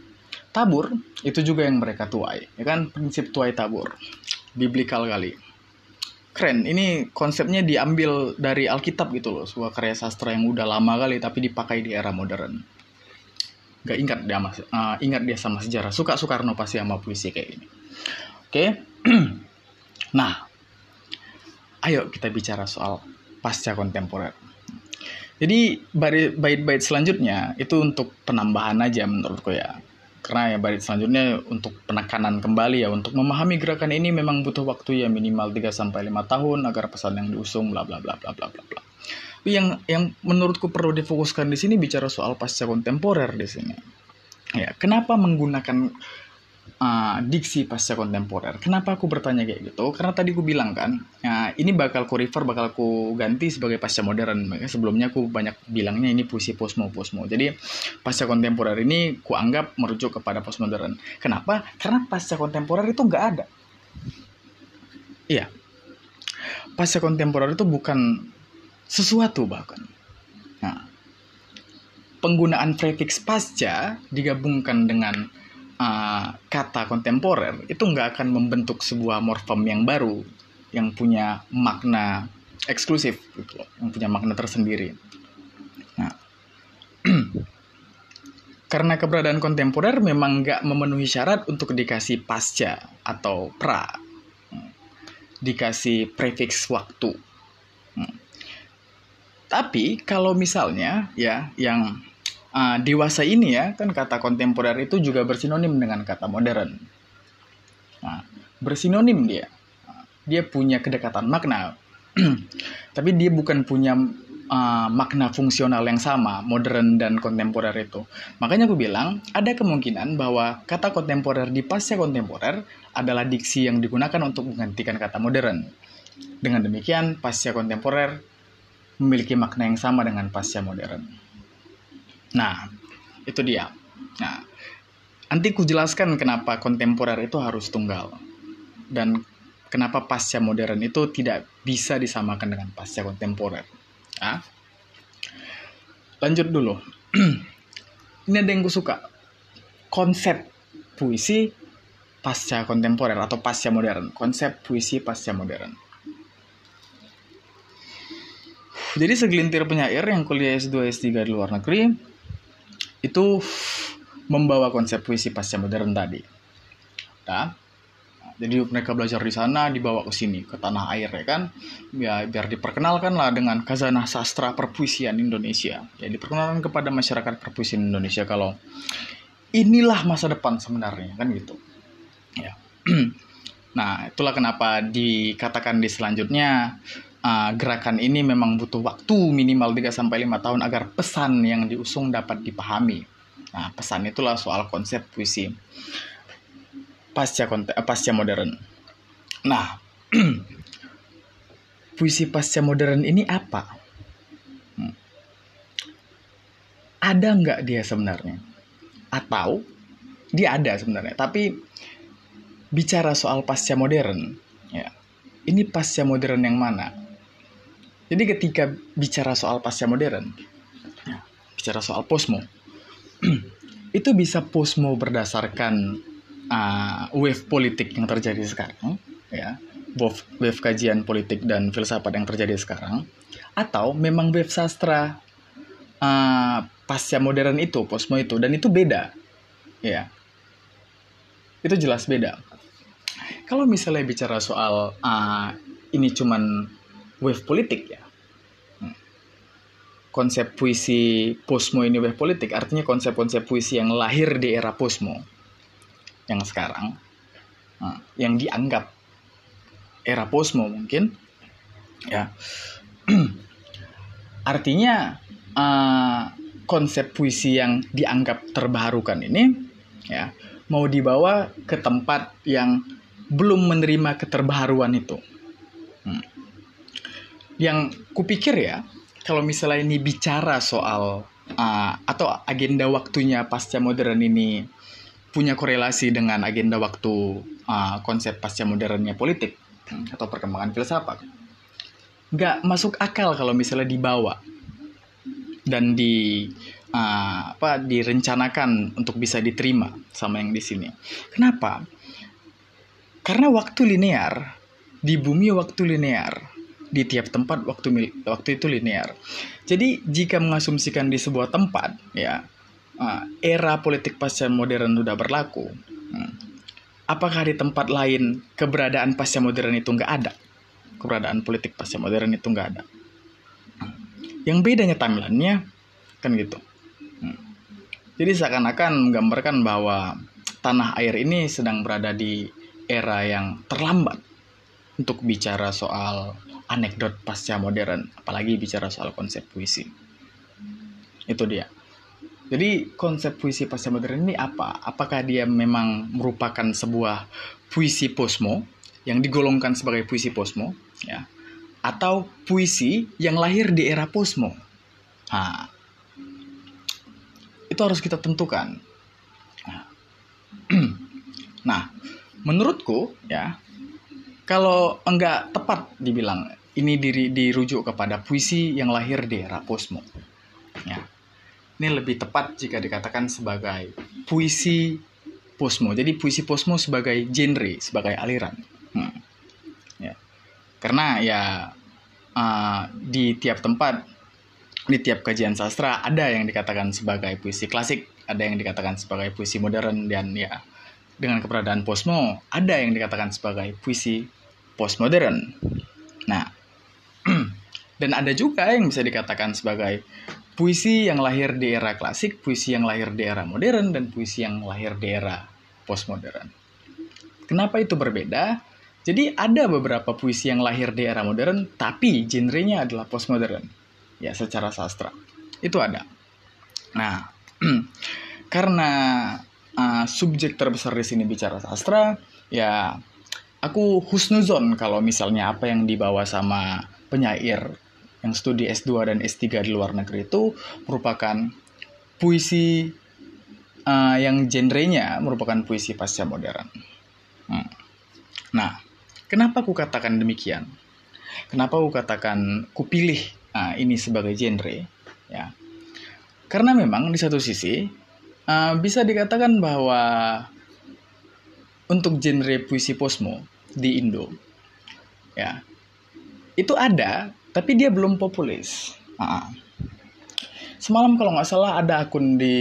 Speaker 1: tabur itu juga yang mereka tuai. Ya kan? Prinsip tuai tabur. Biblikal kali keren. Ini konsepnya diambil dari Alkitab gitu loh. Sebuah karya sastra yang udah lama kali tapi dipakai di era modern. Gak ingat dia mas uh, ingat dia sama sejarah. Suka Soekarno pasti sama puisi kayak gini. Oke? okay? nah ayo kita bicara soal pasca kontemporer jadi bait-bait selanjutnya itu untuk penambahan aja menurutku ya karena ya bait selanjutnya untuk penekanan kembali ya untuk memahami gerakan ini memang butuh waktu ya minimal 3 sampai 5 tahun agar pesan yang diusung bla bla bla bla bla bla bla. Yang yang menurutku perlu difokuskan di sini bicara soal pasca kontemporer di sini. Ya, kenapa menggunakan uh, diksi pasca kontemporer. Kenapa aku bertanya kayak gitu? Karena tadi aku bilang kan, ya, ini bakal ku refer, bakal ku ganti sebagai pasca modern. Sebelumnya aku banyak bilangnya ini puisi posmo posmo. Jadi pasca kontemporer ini ku anggap merujuk kepada postmodern. Kenapa? Karena pasca kontemporer itu nggak ada. Iya. Pasca kontemporer itu bukan sesuatu bahkan. Nah, penggunaan prefix pasca digabungkan dengan uh, kata kontemporer itu nggak akan membentuk sebuah morfem yang baru yang punya makna eksklusif gitu yang punya makna tersendiri. Nah, karena keberadaan kontemporer memang nggak memenuhi syarat untuk dikasih pasca atau pra, dikasih prefix waktu. Hmm. Tapi kalau misalnya ya yang uh, dewasa ini ya kan kata kontemporer itu juga bersinonim dengan kata modern. Nah, bersinonim dia. Dia punya kedekatan makna. Tapi dia bukan punya uh, makna fungsional yang sama, modern dan kontemporer itu. Makanya aku bilang, ada kemungkinan bahwa kata kontemporer di pasca kontemporer adalah diksi yang digunakan untuk menggantikan kata modern. Dengan demikian, pasca kontemporer memiliki makna yang sama dengan pasca modern. Nah, itu dia. Nah, nanti ku jelaskan kenapa kontemporer itu harus tunggal. Dan kenapa pasca modern itu tidak bisa disamakan dengan pasca kontemporer. Nah, lanjut dulu. Ini ada yang gue suka. Konsep puisi pasca kontemporer atau pasca modern. Konsep puisi pasca modern. Jadi segelintir penyair yang kuliah S2 S3 di luar negeri itu membawa konsep puisi pasca modern tadi. Nah, jadi mereka belajar di sana, dibawa ke sini, ke tanah air ya kan. Ya biar diperkenalkan lah dengan kazanah sastra perpuisian Indonesia. Ya diperkenalkan kepada masyarakat perpuisian Indonesia kalau inilah masa depan sebenarnya kan gitu. Ya. nah, itulah kenapa dikatakan di selanjutnya uh, gerakan ini memang butuh waktu minimal 3 sampai 5 tahun agar pesan yang diusung dapat dipahami. Nah, pesan itulah soal konsep puisi pasca uh, pasca modern. Nah, puisi pasca modern ini apa? Hmm. Ada nggak dia sebenarnya? Atau dia ada sebenarnya, tapi bicara soal pasca modern, ya, ini pasca modern yang mana? Jadi ketika bicara soal pasca modern, bicara soal posmo, itu bisa posmo berdasarkan uh, wave politik yang terjadi sekarang, ya, wave, wave kajian politik dan filsafat yang terjadi sekarang, atau memang wave sastra uh, pasca modern itu, posmo itu, dan itu beda, ya, itu jelas beda. Kalau misalnya bicara soal uh, ini cuman wave politik ya, konsep puisi posmo ini wave politik artinya konsep-konsep puisi yang lahir di era posmo yang sekarang nah, yang dianggap era posmo mungkin ya artinya uh, konsep puisi yang dianggap terbarukan ini ya mau dibawa ke tempat yang belum menerima keterbaruan itu. Hmm. Yang kupikir ya, kalau misalnya ini bicara soal uh, atau agenda waktunya pasca modern ini punya korelasi dengan agenda waktu uh, konsep pasca modernnya politik atau perkembangan filsafat, nggak masuk akal kalau misalnya dibawa dan di uh, apa direncanakan untuk bisa diterima sama yang di sini. Kenapa? Karena waktu linear di bumi waktu linear di tiap tempat waktu waktu itu linear. Jadi jika mengasumsikan di sebuah tempat ya uh, era politik pasca modern sudah berlaku, hmm, apakah di tempat lain keberadaan pasca modern itu nggak ada? Keberadaan politik pasca modern itu nggak ada. Yang bedanya timelinenya kan gitu. Jadi seakan-akan menggambarkan bahwa tanah air ini sedang berada di era yang terlambat untuk bicara soal anekdot pasca modern, apalagi bicara soal konsep puisi. Itu dia. Jadi konsep puisi pasca modern ini apa? Apakah dia memang merupakan sebuah puisi posmo yang digolongkan sebagai puisi posmo, ya? Atau puisi yang lahir di era posmo? Nah, itu harus kita tentukan. Nah menurutku ya kalau enggak tepat dibilang ini diri dirujuk kepada puisi yang lahir di era posmo. Ya. Ini lebih tepat jika dikatakan sebagai puisi posmo. Jadi puisi posmo sebagai genre, sebagai aliran. Hmm. Ya. Karena ya uh, di tiap tempat di tiap kajian sastra ada yang dikatakan sebagai puisi klasik, ada yang dikatakan sebagai puisi modern dan ya dengan keberadaan posmo ada yang dikatakan sebagai puisi postmodern. Nah, dan ada juga yang bisa dikatakan sebagai puisi yang lahir di era klasik, puisi yang lahir di era modern dan puisi yang lahir di era postmodern. Kenapa itu berbeda? Jadi ada beberapa puisi yang lahir di era modern tapi genrenya adalah postmodern ya secara sastra itu ada nah karena uh, subjek terbesar di sini bicara sastra ya aku husnuzon kalau misalnya apa yang dibawa sama penyair yang studi S2 dan S3 di luar negeri itu merupakan puisi uh, yang genrenya merupakan puisi pasca modern. Hmm. Nah, kenapa aku katakan demikian? Kenapa aku katakan kupilih uh, ini sebagai genre ya karena memang di satu sisi uh, bisa dikatakan bahwa untuk genre puisi posmo di Indo ya itu ada tapi dia belum populer uh, semalam kalau nggak salah ada akun di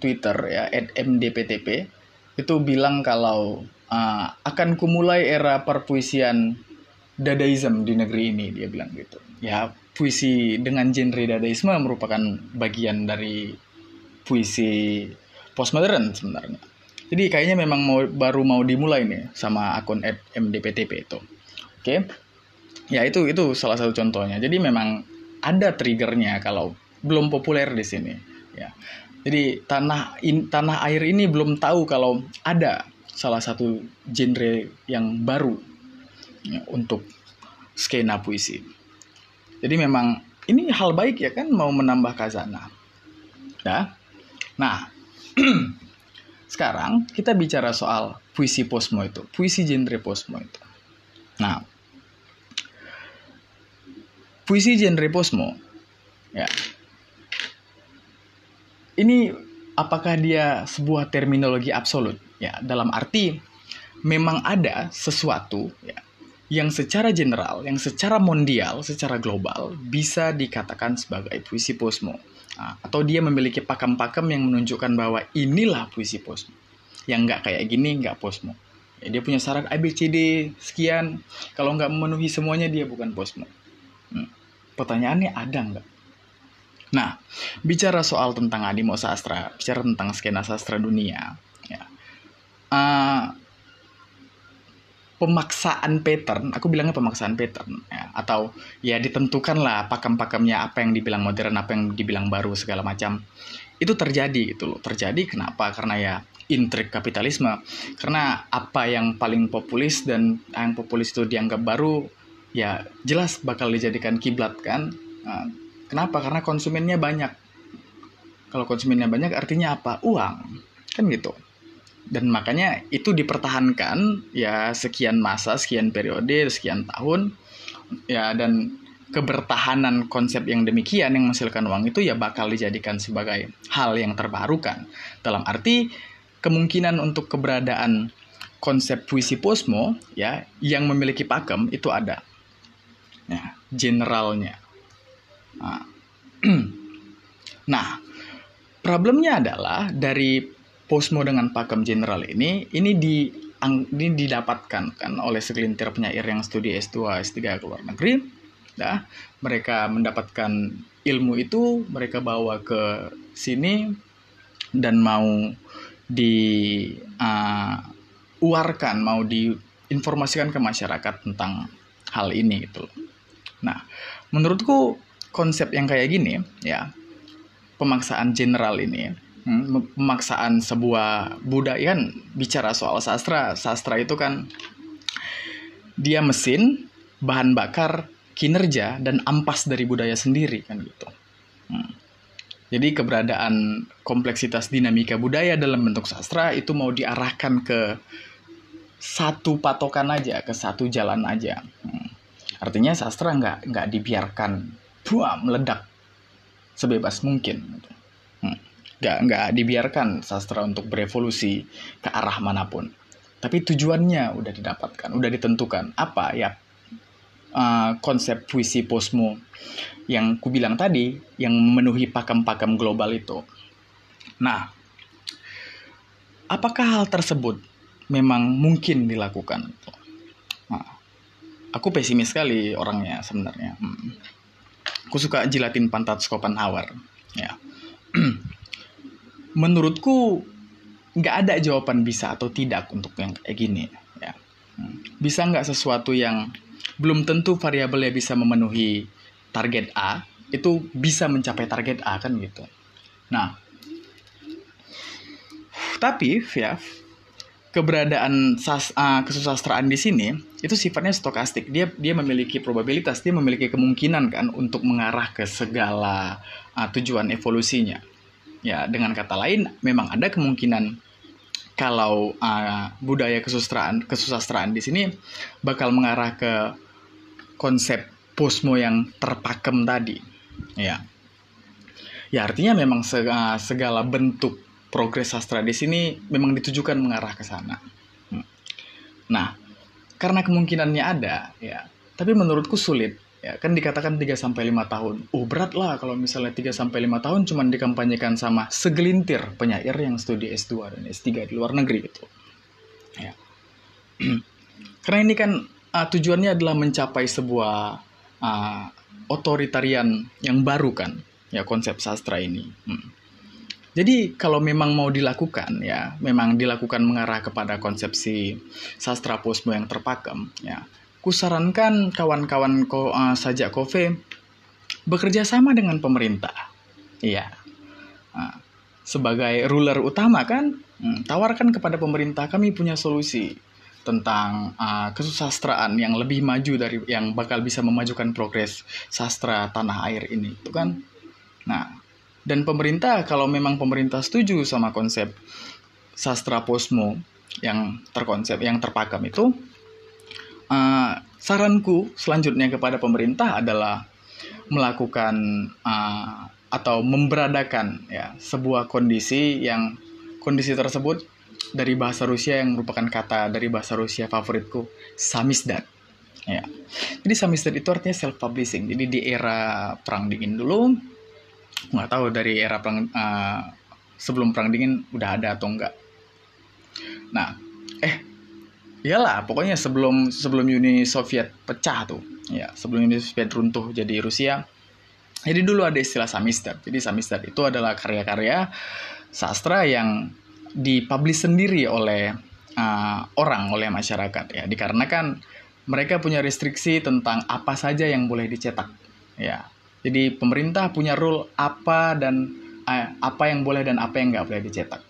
Speaker 1: Twitter ya @mdptp itu bilang kalau uh, akan kumulai era perpuisian dadaism di negeri ini dia bilang gitu ya puisi dengan genre dadaisme merupakan bagian dari puisi postmodern sebenarnya. Jadi kayaknya memang mau baru mau dimulai nih sama akun MDPTP itu. Oke. Ya itu itu salah satu contohnya. Jadi memang ada triggernya kalau belum populer di sini ya. Jadi tanah in, tanah air ini belum tahu kalau ada salah satu genre yang baru ya, untuk skena puisi. Jadi memang ini hal baik ya kan mau menambah kazana. Ya. Nah, sekarang kita bicara soal puisi posmo itu, puisi genre posmo itu. Nah, puisi genre posmo ya. Ini apakah dia sebuah terminologi absolut? Ya, dalam arti memang ada sesuatu ya yang secara general, yang secara mondial, secara global bisa dikatakan sebagai puisi posmo. Nah, atau dia memiliki pakem-pakem yang menunjukkan bahwa inilah puisi posmo. Yang nggak kayak gini nggak posmo. Ya, dia punya syarat ABCD sekian. Kalau nggak memenuhi semuanya dia bukan posmo. Pertanyaannya ada nggak? Nah, bicara soal tentang animo sastra, bicara tentang skena sastra dunia, ya, uh, pemaksaan pattern, aku bilangnya pemaksaan pattern, ya, atau ya ditentukanlah pakem-pakemnya apa yang dibilang modern, apa yang dibilang baru segala macam. Itu terjadi gitu loh. Terjadi kenapa? Karena ya intrik kapitalisme. Karena apa yang paling populis dan yang populis itu dianggap baru, ya jelas bakal dijadikan kiblat kan. Nah, kenapa? Karena konsumennya banyak. Kalau konsumennya banyak artinya apa? Uang. Kan gitu dan makanya itu dipertahankan ya sekian masa, sekian periode, sekian tahun ya dan kebertahanan konsep yang demikian yang menghasilkan uang itu ya bakal dijadikan sebagai hal yang terbarukan. Dalam arti kemungkinan untuk keberadaan konsep puisi posmo ya yang memiliki pakem itu ada. Ya, generalnya. Nah, nah problemnya adalah dari Posmo dengan pakem general ini ini di ini didapatkan kan oleh segelintir penyair yang studi S2 S3 ke luar negeri ya mereka mendapatkan ilmu itu mereka bawa ke sini dan mau di uh, uarkan mau diinformasikan ke masyarakat tentang hal ini gitu Nah, menurutku konsep yang kayak gini ya pemaksaan general ini Hmm, pemaksaan sebuah budaya kan bicara soal sastra sastra itu kan dia mesin bahan bakar kinerja dan ampas dari budaya sendiri kan gitu hmm. jadi keberadaan kompleksitas dinamika budaya dalam bentuk sastra itu mau diarahkan ke satu patokan aja ke satu jalan aja hmm. Artinya sastra nggak nggak dibiarkan buah meledak sebebas mungkin gitu. Nggak nggak dibiarkan sastra untuk berevolusi ke arah mana pun. Tapi tujuannya udah didapatkan udah ditentukan. Apa ya uh, konsep puisi posmo yang ku bilang tadi yang memenuhi pakem-pakem global itu? Nah apakah hal tersebut memang mungkin dilakukan aku pesimis sekali orangnya sebenarnya hmm. aku suka jilatin pantat Schopenhauer ya menurutku nggak ada jawaban bisa atau tidak untuk yang kayak gini ya hmm. bisa nggak sesuatu yang belum tentu variabelnya bisa memenuhi target A itu bisa mencapai target A kan gitu nah tapi ya keberadaan sas, uh, kesusastraan di sini itu sifatnya stokastik dia dia memiliki probabilitas dia memiliki kemungkinan kan untuk mengarah ke segala uh, tujuan evolusinya Ya, dengan kata lain, memang ada kemungkinan kalau uh, budaya kesusastraan kesusastraan di sini bakal mengarah ke konsep posmo yang terpakem tadi. Ya. Ya, artinya memang segala bentuk progres sastra di sini memang ditujukan mengarah ke sana. Hmm. Nah, karena kemungkinannya ada, ya, tapi menurutku sulit Ya, kan dikatakan 3 sampai 5 tahun. Oh, berat lah kalau misalnya 3 sampai 5 tahun cuma dikampanyekan sama segelintir penyair yang studi S2 dan S3 di luar negeri gitu. Ya. Karena ini kan uh, tujuannya adalah mencapai sebuah uh, otoritarian yang baru kan, ya konsep sastra ini. Hmm. Jadi kalau memang mau dilakukan ya, memang dilakukan mengarah kepada konsepsi sastra posmo yang terpakem ya kusarankan kawan-kawan ko, uh, sajak kofe bekerja sama dengan pemerintah. Iya. Uh, sebagai ruler utama kan, hmm, tawarkan kepada pemerintah kami punya solusi tentang uh, kesusastraan yang lebih maju dari yang bakal bisa memajukan progres sastra tanah air ini, itu kan. Nah, dan pemerintah kalau memang pemerintah setuju sama konsep sastra posmo yang terkonsep yang terpakem itu uh, saranku selanjutnya kepada pemerintah adalah melakukan uh, atau memberadakan ya sebuah kondisi yang kondisi tersebut dari bahasa Rusia yang merupakan kata dari bahasa Rusia favoritku samizdat ya. Jadi samizdat itu artinya self publishing jadi di era perang dingin dulu nggak tahu dari era perang uh, sebelum perang dingin udah ada atau enggak nah eh iyalah pokoknya sebelum sebelum Uni Soviet pecah tuh ya sebelum Uni Soviet runtuh jadi Rusia jadi dulu ada istilah samizdat. Jadi samizdat itu adalah karya-karya sastra yang dipublish sendiri oleh uh, orang oleh masyarakat ya. Dikarenakan mereka punya restriksi tentang apa saja yang boleh dicetak ya jadi pemerintah punya rule apa dan uh, apa yang boleh dan apa yang nggak boleh dicetak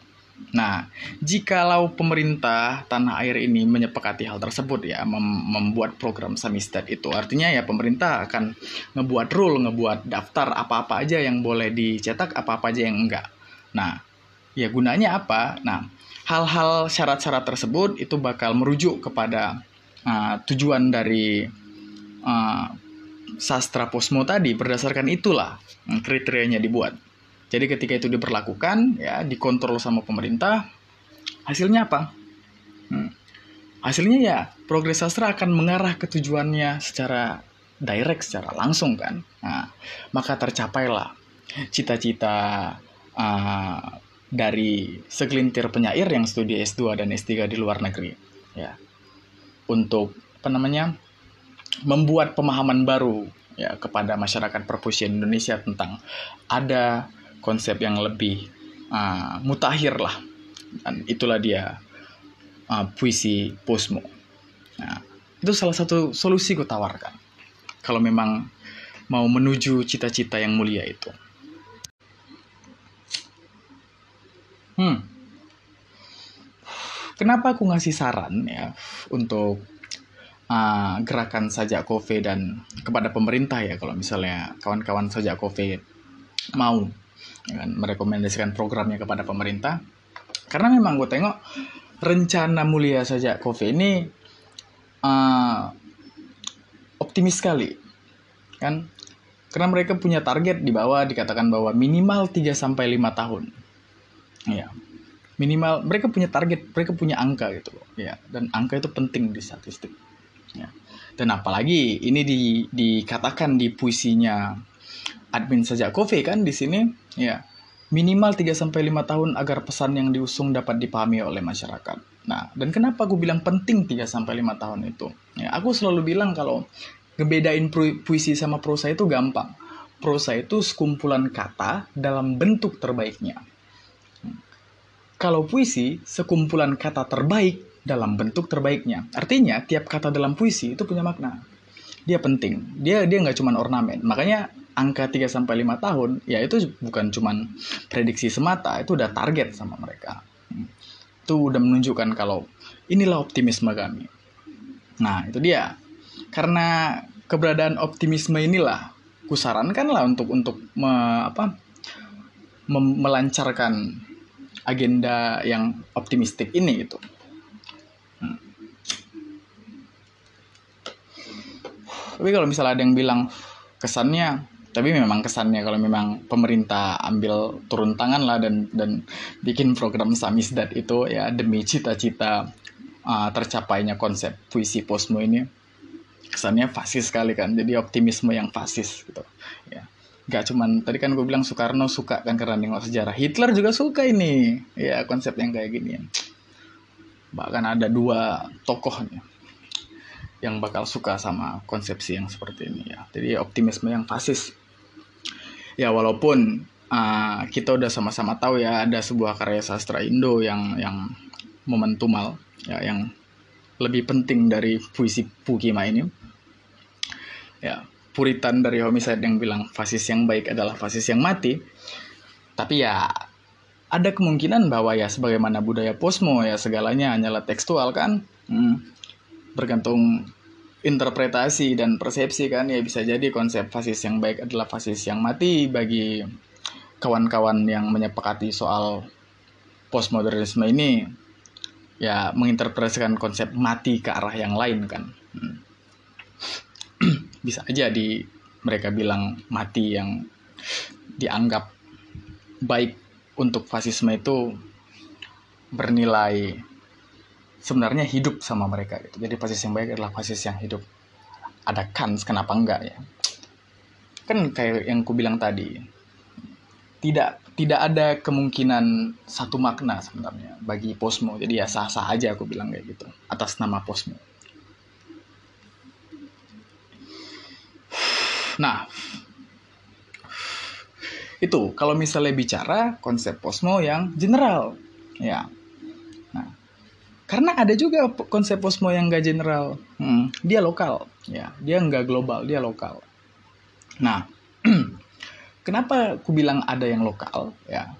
Speaker 1: Nah, jikalau pemerintah tanah air ini menyepakati hal tersebut ya, mem membuat program Samistad itu, artinya ya pemerintah akan ngebuat rule, ngebuat daftar apa-apa aja yang boleh dicetak, apa-apa aja yang enggak. Nah, ya gunanya apa? Nah, hal-hal syarat-syarat tersebut itu bakal merujuk kepada uh, tujuan dari uh, sastra posmo tadi. Berdasarkan itulah kriterianya dibuat. Jadi ketika itu diberlakukan, ya dikontrol sama pemerintah, hasilnya apa? Hmm. Hasilnya ya progres sastra akan mengarah ke tujuannya secara direct, secara langsung kan. Nah, maka tercapailah cita-cita uh, dari segelintir penyair yang studi S2 dan S3 di luar negeri. Ya, untuk apa namanya membuat pemahaman baru ya kepada masyarakat perpusian Indonesia tentang ada konsep yang lebih uh, mutakhir lah. Dan itulah dia uh, puisi posmo. Nah, itu salah satu solusi gue tawarkan. Kalau memang mau menuju cita-cita yang mulia itu. Hmm. Kenapa aku ngasih saran ya untuk uh, gerakan sajak kofe dan kepada pemerintah ya kalau misalnya kawan-kawan sajak kofe mau ya kan, merekomendasikan programnya kepada pemerintah. Karena memang gue tengok rencana mulia saja COVID ini uh, optimis sekali kan? Karena mereka punya target di bawah dikatakan bahwa minimal 3 sampai 5 tahun. Ya minimal mereka punya target mereka punya angka gitu loh. Ya dan angka itu penting di statistik ya dan apalagi ini di, dikatakan di puisinya admin saja Kofi kan di sini ya minimal 3 sampai 5 tahun agar pesan yang diusung dapat dipahami oleh masyarakat. Nah, dan kenapa aku bilang penting 3 sampai 5 tahun itu? Ya, aku selalu bilang kalau ngebedain puisi sama prosa itu gampang. Prosa itu sekumpulan kata dalam bentuk terbaiknya. Kalau puisi sekumpulan kata terbaik dalam bentuk terbaiknya. Artinya tiap kata dalam puisi itu punya makna. Dia penting. Dia dia nggak cuma ornamen. Makanya angka 3 sampai 5 tahun ya itu bukan cuman prediksi semata, itu udah target sama mereka. Itu udah menunjukkan kalau inilah optimisme kami. Nah, itu dia. Karena keberadaan optimisme inilah kusarankan lah untuk untuk me, apa melancarkan agenda yang optimistik ini gitu. Tapi kalau misalnya ada yang bilang kesannya tapi memang kesannya kalau memang pemerintah ambil turun tangan lah dan dan bikin program Samisdat itu ya demi cita-cita uh, tercapainya konsep puisi posmo ini kesannya fasis sekali kan. Jadi optimisme yang fasis gitu ya. Gak cuman tadi kan gue bilang Soekarno suka kan karena nengok sejarah. Hitler juga suka ini. Ya konsep yang kayak gini. Bahkan ada dua tokoh nih yang bakal suka sama konsepsi yang seperti ini ya. Jadi optimisme yang fasis. Ya walaupun uh, kita udah sama-sama tahu ya ada sebuah karya sastra Indo yang yang momentumal ya yang lebih penting dari puisi Pukima ini ya puritan dari homicide yang bilang fasis yang baik adalah fasis yang mati. Tapi ya ada kemungkinan bahwa ya sebagaimana budaya posmo ya segalanya hanyalah tekstual kan? Hmm, bergantung interpretasi dan persepsi kan. Ya bisa jadi konsep fasis yang baik adalah fasis yang mati bagi kawan-kawan yang menyepakati soal postmodernisme ini. Ya menginterpretasikan konsep mati ke arah yang lain kan. Hmm. bisa aja di mereka bilang mati yang dianggap baik untuk fasisme itu bernilai sebenarnya hidup sama mereka gitu. Jadi fasis yang baik adalah fasis yang hidup. Ada kans kenapa enggak ya? Kan kayak yang ku bilang tadi. Tidak tidak ada kemungkinan satu makna sebenarnya bagi posmo. Jadi ya sah-sah aja aku bilang kayak gitu atas nama posmo. Nah, itu kalau misalnya bicara konsep posmo yang general, ya karena ada juga konsep posmo yang gak general. Hmm, dia lokal. Ya dia nggak global dia lokal. Nah kenapa aku bilang ada yang lokal? Ya.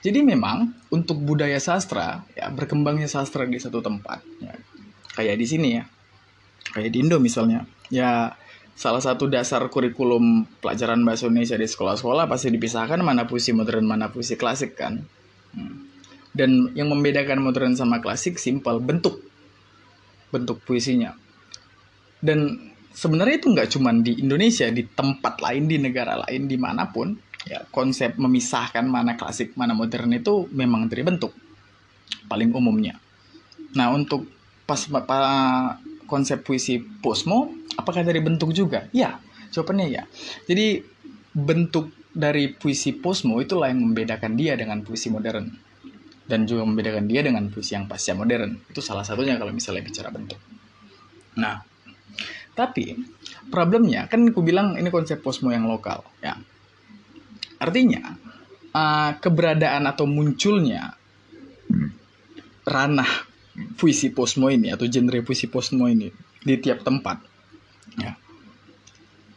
Speaker 1: Jadi memang untuk budaya sastra ya berkembangnya sastra di satu tempat ya. Kayak di sini ya. Kayak di Indo misalnya. Ya salah satu dasar kurikulum pelajaran bahasa Indonesia di sekolah-sekolah pasti dipisahkan mana puisi modern mana puisi klasik kan. Hmm. Dan yang membedakan modern sama klasik simpel bentuk bentuk puisinya. Dan sebenarnya itu nggak cuma di Indonesia, di tempat lain, di negara lain, di mana pun, ya konsep memisahkan mana klasik, mana modern itu memang dari bentuk paling umumnya. Nah untuk pas, pas konsep puisi posmo, apakah dari bentuk juga? Ya, jawabannya ya. Jadi bentuk dari puisi posmo itulah yang membedakan dia dengan puisi modern dan juga membedakan dia dengan puisi yang pasca modern. Itu salah satunya kalau misalnya bicara bentuk. Nah, tapi problemnya kan aku bilang ini konsep posmo yang lokal, ya. Artinya uh, keberadaan atau munculnya ranah puisi posmo ini atau genre puisi posmo ini di tiap tempat, ya.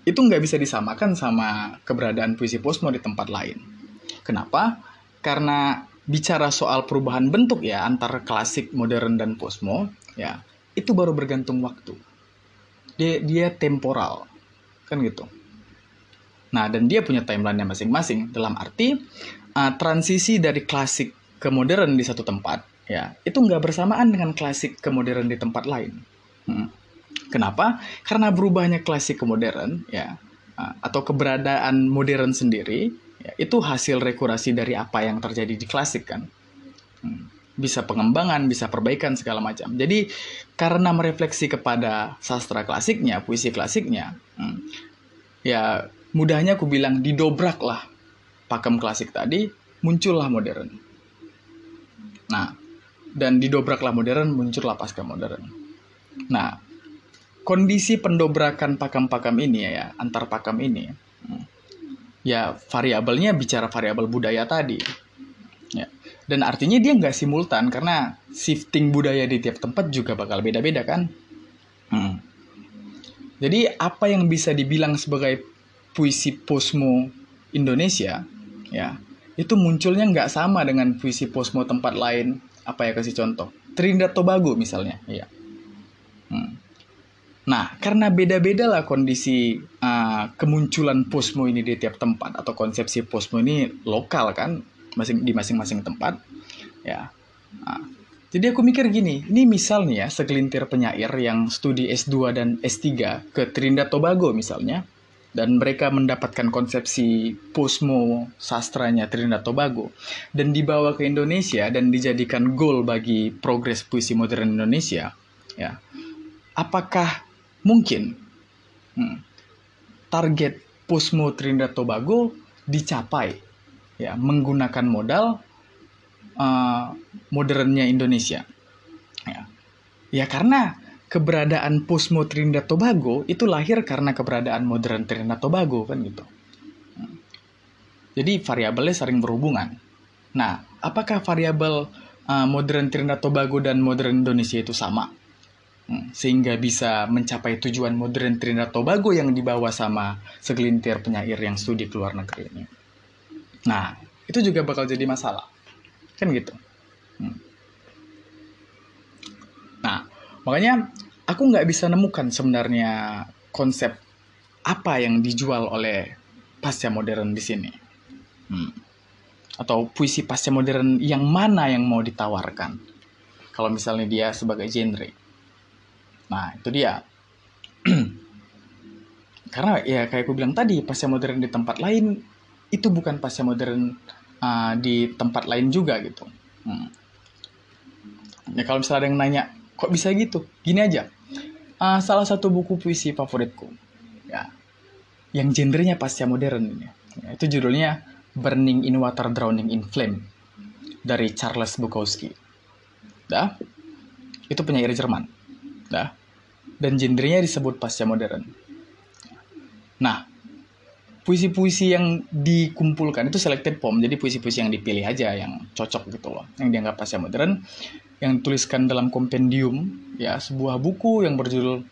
Speaker 1: Itu nggak bisa disamakan sama keberadaan puisi posmo di tempat lain. Kenapa? Karena bicara soal perubahan bentuk ya antara klasik, modern dan posmo ya itu baru bergantung waktu. Dia dia temporal kan gitu. Nah dan dia punya timelinenya masing-masing dalam arti uh, transisi dari klasik ke modern di satu tempat ya itu nggak bersamaan dengan klasik ke modern di tempat lain. Hmm. Kenapa? Karena berubahnya klasik ke modern ya uh, atau keberadaan modern sendiri Ya, itu hasil rekurasi dari apa yang terjadi di klasik kan. Hmm. Bisa pengembangan, bisa perbaikan segala macam. Jadi karena merefleksi kepada sastra klasiknya, puisi klasiknya, hmm, ya mudahnya aku bilang didobraklah pakem klasik tadi, muncullah modern. Nah, dan didobraklah modern, muncullah pasca modern. Nah, kondisi pendobrakan pakam-pakam ini ya, antar pakam ini, hmm, ya variabelnya bicara variabel budaya tadi. Ya. Dan artinya dia nggak simultan karena shifting budaya di tiap tempat juga bakal beda-beda kan. Hmm. Jadi apa yang bisa dibilang sebagai puisi posmo Indonesia, ya itu munculnya nggak sama dengan puisi posmo tempat lain. Apa ya kasih contoh? Trinidad Tobago misalnya, ya. Hmm. Nah, karena beda-beda lah kondisi uh, kemunculan posmo ini di tiap tempat atau konsepsi posmo ini lokal kan, masing di masing-masing tempat, ya. Nah, jadi aku mikir gini, ini misalnya ya segelintir penyair yang studi S2 dan S3 ke Trinidad Tobago misalnya, dan mereka mendapatkan konsepsi posmo sastranya Trinidad Tobago dan dibawa ke Indonesia dan dijadikan goal bagi progres puisi modern Indonesia, ya. Apakah mungkin. Hmm, target Pusmo Trinidad Tobago dicapai ya menggunakan modal uh, modernnya Indonesia. Ya. Ya karena keberadaan Pusmo Trinidad Tobago itu lahir karena keberadaan modern Trinidad Tobago kan gitu. Hmm. jadi variabelnya saling berhubungan. Nah apakah variabel uh, modern Trinidad Tobago dan modern Indonesia itu sama sehingga bisa mencapai tujuan modern Trinidad Tobago yang dibawa sama segelintir penyair yang studi ke luar negeri ini. Nah, itu juga bakal jadi masalah. Kan gitu. Hmm. Nah, makanya aku nggak bisa nemukan sebenarnya konsep apa yang dijual oleh pasca modern di sini. Hmm. Atau puisi pasca modern yang mana yang mau ditawarkan. Kalau misalnya dia sebagai genre. Nah, itu dia. Karena ya kayak aku bilang tadi, pasca modern di tempat lain itu bukan pasca modern uh, di tempat lain juga gitu. Hmm. Ya kalau misalnya ada yang nanya, kok bisa gitu? Gini aja. Uh, salah satu buku puisi favoritku, ya, yang genrenya pasca modern ini. Ya, itu judulnya Burning in Water, Drowning in Flame dari Charles Bukowski. Dah, itu penyair Jerman. Dah, dan genrenya disebut pasca modern. Nah, puisi-puisi yang dikumpulkan itu selected poem, jadi puisi-puisi yang dipilih aja yang cocok gitu loh, yang dianggap pasca modern. yang dituliskan dalam kompendium ya sebuah buku yang berjudul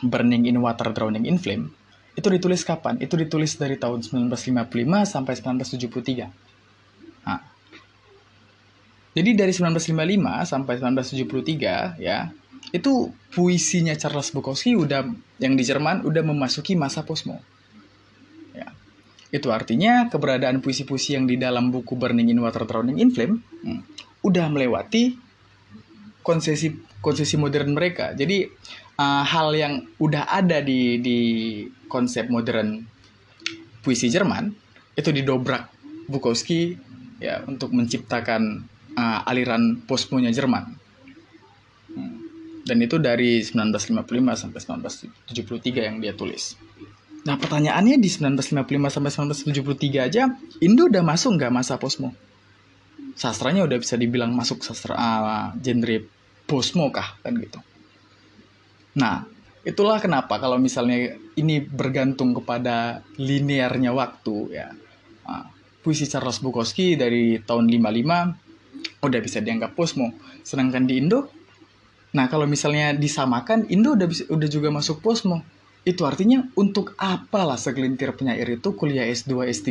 Speaker 1: Burning in Water Drowning in Flame itu ditulis kapan? Itu ditulis dari tahun 1955 sampai 1973. Nah, jadi dari 1955 sampai 1973 ya itu puisinya Charles Bukowski udah yang di Jerman udah memasuki masa posmo. Ya. Itu artinya keberadaan puisi-puisi yang di dalam buku Burning in Water Drowning in Flame hmm, udah melewati konsesi konsesi modern mereka. Jadi uh, hal yang udah ada di di konsep modern puisi Jerman itu didobrak Bukowski ya untuk menciptakan uh, aliran posmonya Jerman. Dan itu dari 1955 sampai 1973 yang dia tulis. Nah pertanyaannya di 1955 sampai 1973 aja Indo udah masuk nggak masa posmo? Sastranya udah bisa dibilang masuk sastra uh, genre posmo kah kan gitu. Nah itulah kenapa kalau misalnya ini bergantung kepada linearnya waktu ya. Uh, puisi Charles Bukowski dari tahun 55 udah bisa dianggap posmo. Sedangkan di Indo Nah, kalau misalnya disamakan, Indo udah bisa, udah juga masuk posmo. Itu artinya untuk apalah segelintir penyair itu kuliah S2, S3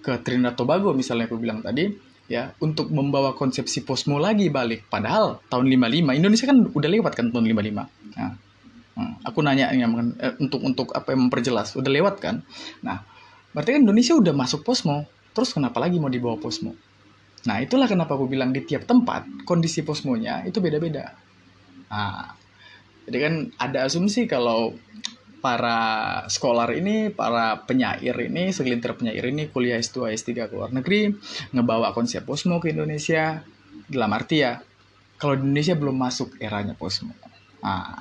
Speaker 1: ke Trinidad Tobago misalnya aku bilang tadi, ya, untuk membawa konsepsi posmo lagi balik. Padahal tahun 55 Indonesia kan udah lewat kan tahun 55. Nah, hmm, aku nanya ya, eh, untuk untuk apa yang memperjelas, udah lewat kan? Nah, berarti kan Indonesia udah masuk posmo. Terus kenapa lagi mau dibawa posmo? Nah, itulah kenapa aku bilang di tiap tempat kondisi posmonya itu beda-beda. Nah, jadi kan ada asumsi kalau para scholar ini, para penyair ini, segelintir penyair ini kuliah S2, S3 ke luar negeri, ngebawa konsep posmo ke Indonesia, dalam arti ya, kalau di Indonesia belum masuk eranya posmo. Nah,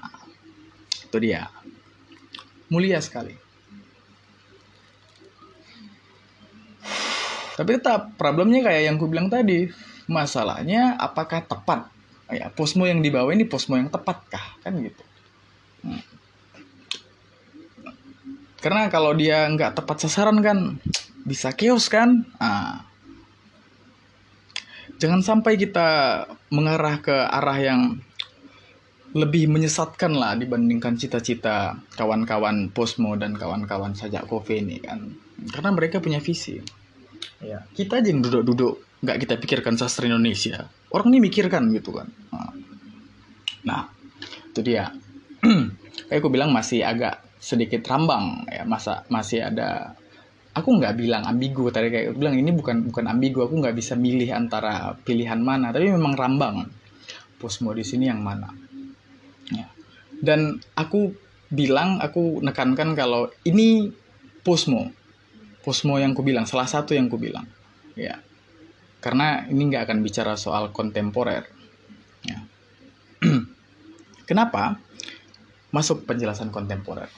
Speaker 1: itu dia. Mulia sekali. Tapi tetap problemnya kayak yang ku bilang tadi, masalahnya apakah tepat ya posmo yang dibawa ini posmo yang tepat kah? Kan gitu. Hmm. karena kalau dia nggak tepat sasaran kan bisa chaos kan? Nah, jangan sampai kita mengarah ke arah yang lebih menyesatkan lah dibandingkan cita-cita kawan-kawan Posmo dan kawan-kawan sajak kopi ini kan. Karena mereka punya visi. Ya kita aja yang duduk-duduk nggak kita pikirkan sastra Indonesia. Orang ini mikirkan gitu kan. Nah itu dia. Kayak aku bilang masih agak sedikit rambang ya masa masih ada aku nggak bilang ambigu tadi kayak aku bilang ini bukan bukan ambigu aku nggak bisa milih antara pilihan mana tapi memang rambang. Posmo di sini yang mana? Ya. dan aku bilang aku nekankan kalau ini posmo. Posmo yang ku bilang salah satu yang ku bilang. Ya karena ini nggak akan bicara soal kontemporer. Ya. Kenapa? Masuk penjelasan kontemporer.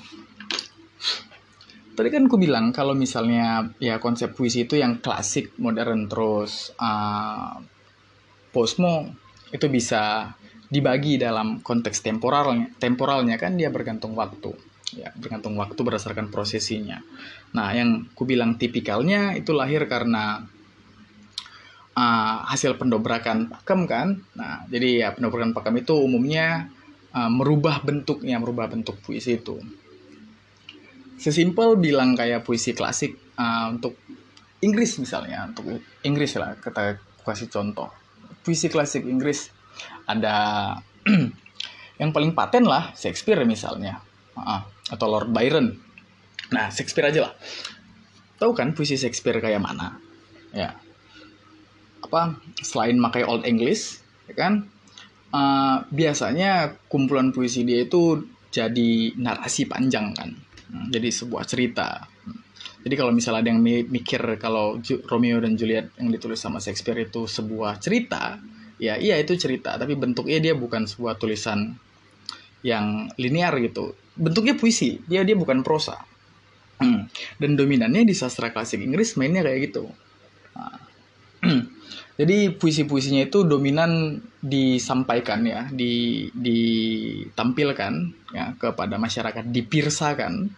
Speaker 1: Tadi kan aku bilang kalau misalnya ya konsep puisi itu yang klasik, modern, terus uh, posmo itu bisa dibagi dalam konteks temporalnya. Temporalnya kan dia bergantung waktu, ya bergantung waktu berdasarkan prosesinya. Nah, yang ku bilang tipikalnya itu lahir karena uh, hasil pendobrakan pakem kan. Nah, jadi ya pendobrakan pakem itu umumnya uh, merubah bentuknya, merubah bentuk puisi itu. Sesimpel bilang kayak puisi klasik uh, untuk Inggris misalnya, untuk Inggris lah kita kasih contoh. Puisi klasik Inggris ada yang paling paten lah Shakespeare misalnya, uh, atau Lord Byron. Nah, Shakespeare aja lah. Tahu kan puisi Shakespeare kayak mana? Ya, apa selain makai old English ya kan? Uh, biasanya kumpulan puisi dia itu jadi narasi panjang kan. Hmm, jadi sebuah cerita. Jadi kalau misalnya ada yang mikir kalau Romeo dan Juliet yang ditulis sama Shakespeare itu sebuah cerita ya iya itu cerita. Tapi bentuknya dia bukan sebuah tulisan yang linear gitu. Bentuknya puisi dia dia bukan prosa. Hmm. dan dominannya di sastra klasik Inggris mainnya kayak gitu. Nah, Jadi puisi-puisinya itu dominan disampaikan ya, di ditampilkan ya kepada masyarakat, dipirsakan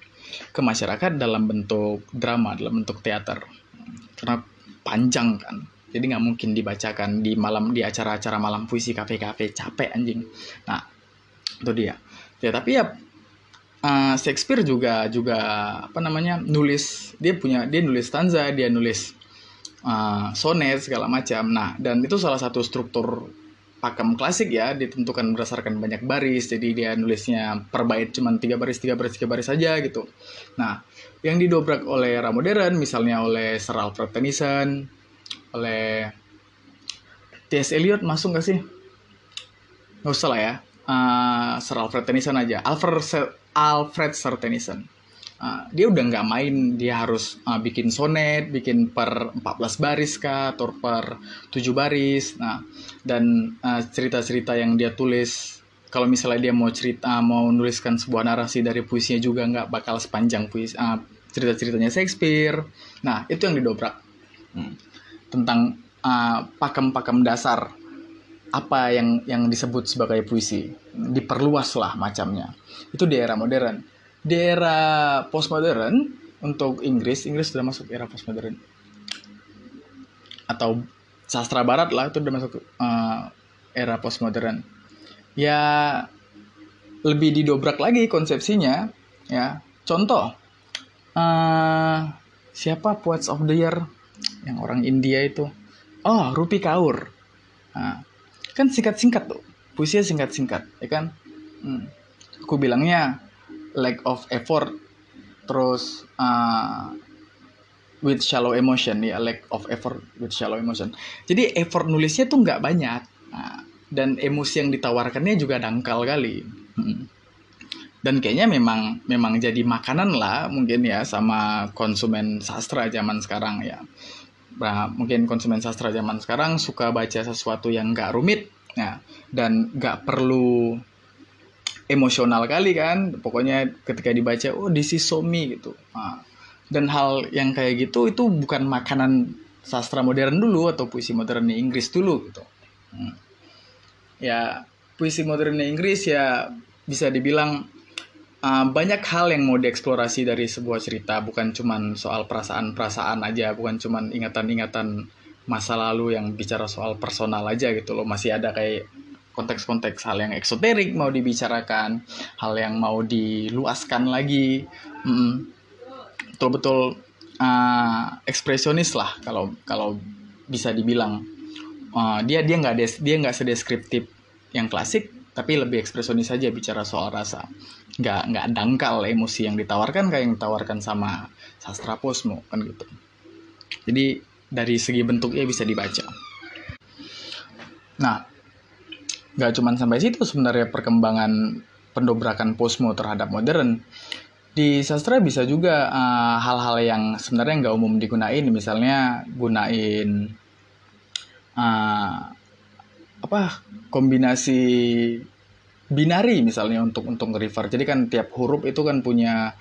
Speaker 1: ke masyarakat dalam bentuk drama, dalam bentuk teater. Karena panjang kan. jadi nggak mungkin dibacakan di malam di acara-acara malam puisi kafe-kafe capek anjing nah itu dia ya tapi ya uh, Shakespeare juga juga apa namanya nulis dia punya dia nulis stanza dia nulis uh, sonet segala macam. Nah dan itu salah satu struktur pakem klasik ya ditentukan berdasarkan banyak baris. Jadi dia nulisnya per bait cuma tiga baris tiga baris tiga baris saja gitu. Nah yang didobrak oleh era modern misalnya oleh Sir Alfred Tennyson oleh T.S. Eliot masuk gak sih? Nggak usah lah ya. Uh, Sir Alfred Tennyson aja. Alfred Sir, Alfred Sir Tennyson uh, dia udah nggak main. Dia harus uh, bikin sonet bikin per 14 baris kah atau per 7 baris. Nah dan uh, cerita-cerita yang dia tulis kalau misalnya dia mau cerita mau nuliskan sebuah narasi dari puisinya juga nggak bakal sepanjang puisi uh, cerita-ceritanya Shakespeare. Nah itu yang didobrak. Hmm. tentang pakem-pakem uh, dasar apa yang yang disebut sebagai puisi. Diperluas lah macamnya. Itu di era modern di era postmodern untuk Inggris Inggris sudah masuk era postmodern. Atau sastra barat lah itu sudah masuk uh, era postmodern. Ya lebih didobrak lagi konsepsinya ya. Contoh uh, siapa poets of the year? Yang orang India itu. Oh Rupi Kaur. Nah, kan singkat-singkat tuh. Puisinya singkat-singkat ya kan? Hmm. aku bilangnya lack of effort terus uh, with shallow emotion ya lack of effort with shallow emotion. Jadi effort nulisnya tuh nggak banyak nah, dan emosi yang ditawarkannya juga dangkal kali. Hmm. dan kayaknya memang memang jadi makanan lah mungkin ya sama konsumen sastra zaman sekarang ya. Nah, mungkin konsumen sastra zaman sekarang suka baca sesuatu yang nggak rumit ya dan nggak perlu emosional kali kan. Pokoknya ketika dibaca oh this is so me gitu. Nah, dan hal yang kayak gitu itu bukan makanan sastra modern dulu atau puisi modern Inggris dulu gitu. Hmm. ya puisi modern Inggris ya bisa dibilang uh, banyak hal yang mau dieksplorasi dari sebuah cerita. Bukan cuman soal perasaan-perasaan aja bukan cuman ingatan-ingatan masa lalu yang bicara soal personal aja gitu loh. Masih ada kayak konteks-konteks hal yang eksoterik mau dibicarakan, hal yang mau diluaskan lagi, betul-betul uh, ekspresionis lah kalau kalau bisa dibilang. Uh, dia dia nggak dia nggak sedeskriptif yang klasik tapi lebih ekspresionis saja bicara soal rasa. Nggak nggak dangkal emosi yang ditawarkan kayak yang ditawarkan sama sastra posmo kan gitu. Jadi dari segi bentuknya bisa dibaca. Nah nggak cuma sampai situ sebenarnya perkembangan pendobrakan posmo terhadap modern. Di sastra bisa juga eh, hal-hal uh, yang sebenarnya nggak umum digunain. Misalnya gunain uh, apa kombinasi binari misalnya untuk untuk refer jadi kan tiap huruf itu kan punya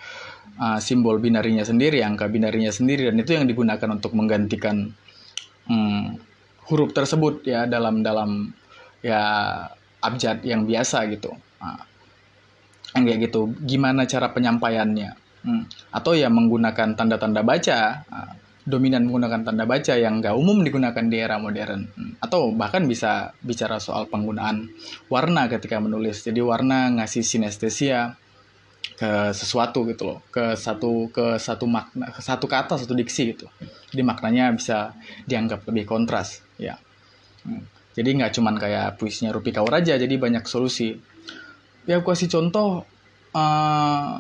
Speaker 1: uh, simbol binarinya sendiri angka binarinya sendiri dan itu yang digunakan untuk menggantikan um, huruf tersebut ya dalam dalam ya abjad yang biasa gitu. Nah, yang kayak gitu gimana cara penyampaiannya? Hmm. atau ya menggunakan tanda-tanda baca. Nah, dominan menggunakan tanda baca yang nggak umum digunakan di era modern. Hmm. atau bahkan bisa bicara soal penggunaan warna ketika menulis. Jadi warna ngasih sinestesia ke sesuatu gitu loh. Ke satu ke satu makna ke satu kata satu diksi gitu. Jadi maknanya bisa dianggap lebih kontras ya. Hmm. Jadi nggak cuman kayak puisinya Rupi Kaur aja, jadi banyak solusi. Ya aku kasih contoh uh,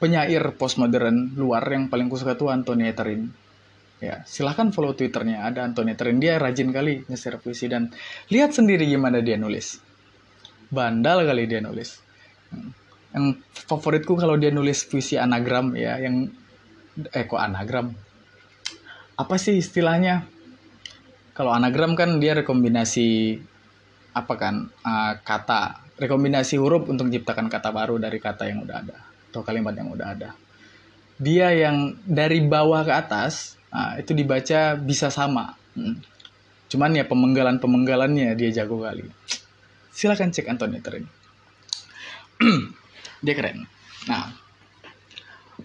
Speaker 1: penyair postmodern luar yang paling kusuka tuh Anthony Eterin. Ya, silahkan follow twitternya ada Anthony Eterin dia rajin kali nge puisi dan lihat sendiri gimana dia nulis. Bandal kali dia nulis. Yang favoritku kalau dia nulis puisi anagram ya, yang eh kok anagram? Apa sih istilahnya? Kalau anagram kan dia rekombinasi apa kan uh, kata rekombinasi huruf untuk menciptakan kata baru dari kata yang udah ada atau kalimat yang udah ada. Dia yang dari bawah ke atas uh, itu dibaca bisa sama. Hmm. cuman ya pemenggalan pemenggalannya dia jago kali. Silahkan cek Anthony Trin dia keren. Nah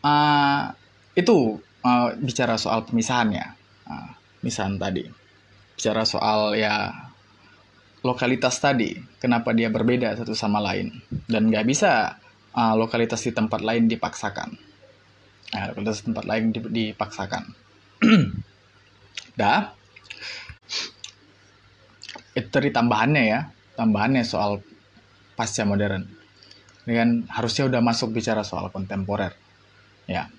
Speaker 1: uh, itu uh, bicara soal pemisahannya Nah, misal tadi bicara soal ya lokalitas tadi, kenapa dia berbeda satu sama lain dan nggak bisa uh, lokalitas di tempat lain dipaksakan. Nah, lokalitas di tempat lain dipaksakan. Dah. Itu tadi tambahannya ya, tambahannya soal pasca modern. Dengan harusnya udah masuk bicara soal kontemporer. Ya.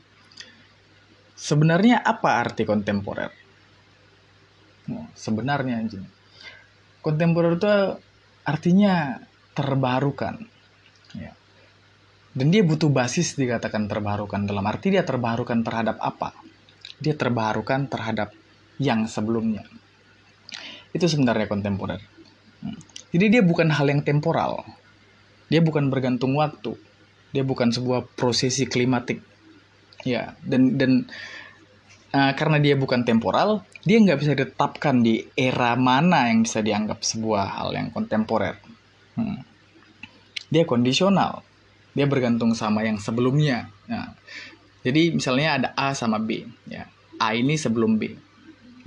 Speaker 1: Sebenarnya apa arti kontemporer? Sebenarnya anjing. Kontemporer itu artinya terbarukan. Ya. Dan dia butuh basis dikatakan terbarukan dalam arti dia terbarukan terhadap apa? Dia terbarukan terhadap yang sebelumnya. Itu sebenarnya kontemporer. Jadi dia bukan hal yang temporal. Dia bukan bergantung waktu. Dia bukan sebuah prosesi klimatik. Ya, dan dan uh, karena dia bukan temporal, dia nggak bisa ditetapkan di era mana yang bisa dianggap sebuah hal yang kontemporer. Hmm. Dia kondisional. Dia bergantung sama yang sebelumnya. Nah, jadi misalnya ada A sama B. Ya. A ini sebelum B.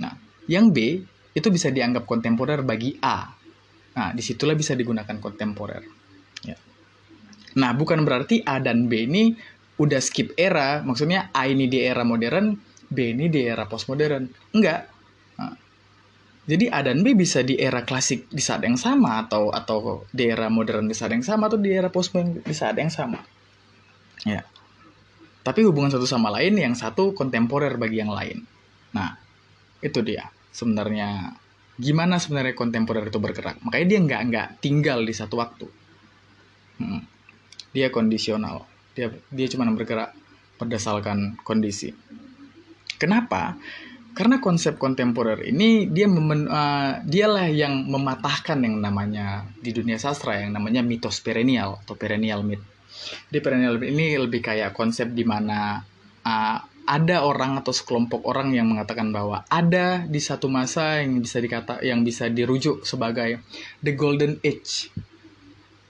Speaker 1: Nah, yang B itu bisa dianggap kontemporer bagi A. Nah, di situlah bisa digunakan kontemporer. Ya. Nah, bukan berarti A dan B ini udah skip era, maksudnya A ini di era modern, B ini di era postmodern. Enggak. Nah, jadi A dan B bisa di era klasik di saat yang sama atau atau di era modern di saat yang sama atau di era postmodern di saat yang sama. Ya. Tapi hubungan satu sama lain yang satu kontemporer bagi yang lain. Nah, itu dia sebenarnya gimana sebenarnya kontemporer itu bergerak. Makanya dia nggak nggak tinggal di satu waktu. Hmm. Dia kondisional. Dia dia cuma bergerak berdasarkan kondisi. Kenapa? Karena konsep kontemporer ini dia memen, uh, dialah yang mematahkan yang namanya di dunia sastra yang namanya mitos perennial atau perennial myth di perennial ini lebih kayak konsep di mana uh, ada orang atau sekelompok orang yang mengatakan bahwa ada di satu masa yang bisa dikata yang bisa dirujuk sebagai the golden age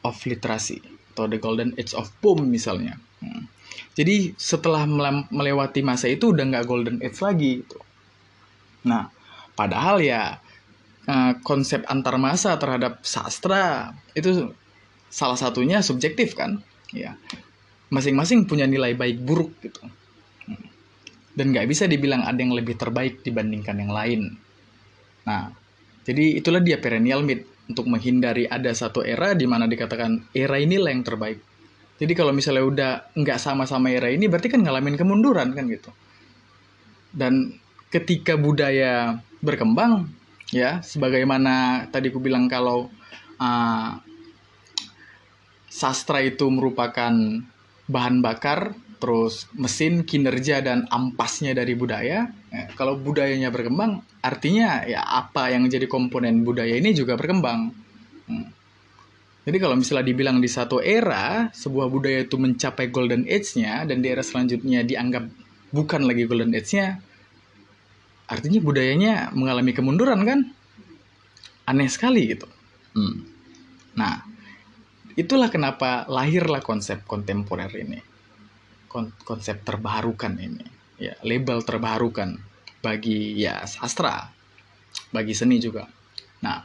Speaker 1: of literasi atau the golden age of poem misalnya. Hmm. Jadi setelah melewati masa itu udah nggak golden age lagi. Gitu. Nah, padahal ya uh, konsep antar masa terhadap sastra itu salah satunya subjektif kan ya masing-masing punya nilai baik buruk gitu dan nggak bisa dibilang ada yang lebih terbaik dibandingkan yang lain nah jadi itulah dia perennial myth untuk menghindari ada satu era di mana dikatakan era inilah yang terbaik jadi kalau misalnya udah nggak sama-sama era ini berarti kan ngalamin kemunduran kan gitu dan ketika budaya berkembang ya sebagaimana tadi aku bilang kalau uh, sastra itu merupakan bahan bakar, terus mesin, kinerja dan ampasnya dari budaya. Ya, kalau budayanya berkembang, artinya ya apa yang menjadi komponen budaya ini juga berkembang. Hmm. Jadi kalau misalnya dibilang di satu era sebuah budaya itu mencapai golden age-nya dan di era selanjutnya dianggap bukan lagi golden age-nya, artinya budayanya mengalami kemunduran kan? Aneh sekali gitu. Hmm. Nah, itulah kenapa lahirlah konsep kontemporer ini konsep terbarukan ini ya label terbarukan bagi ya sastra bagi seni juga nah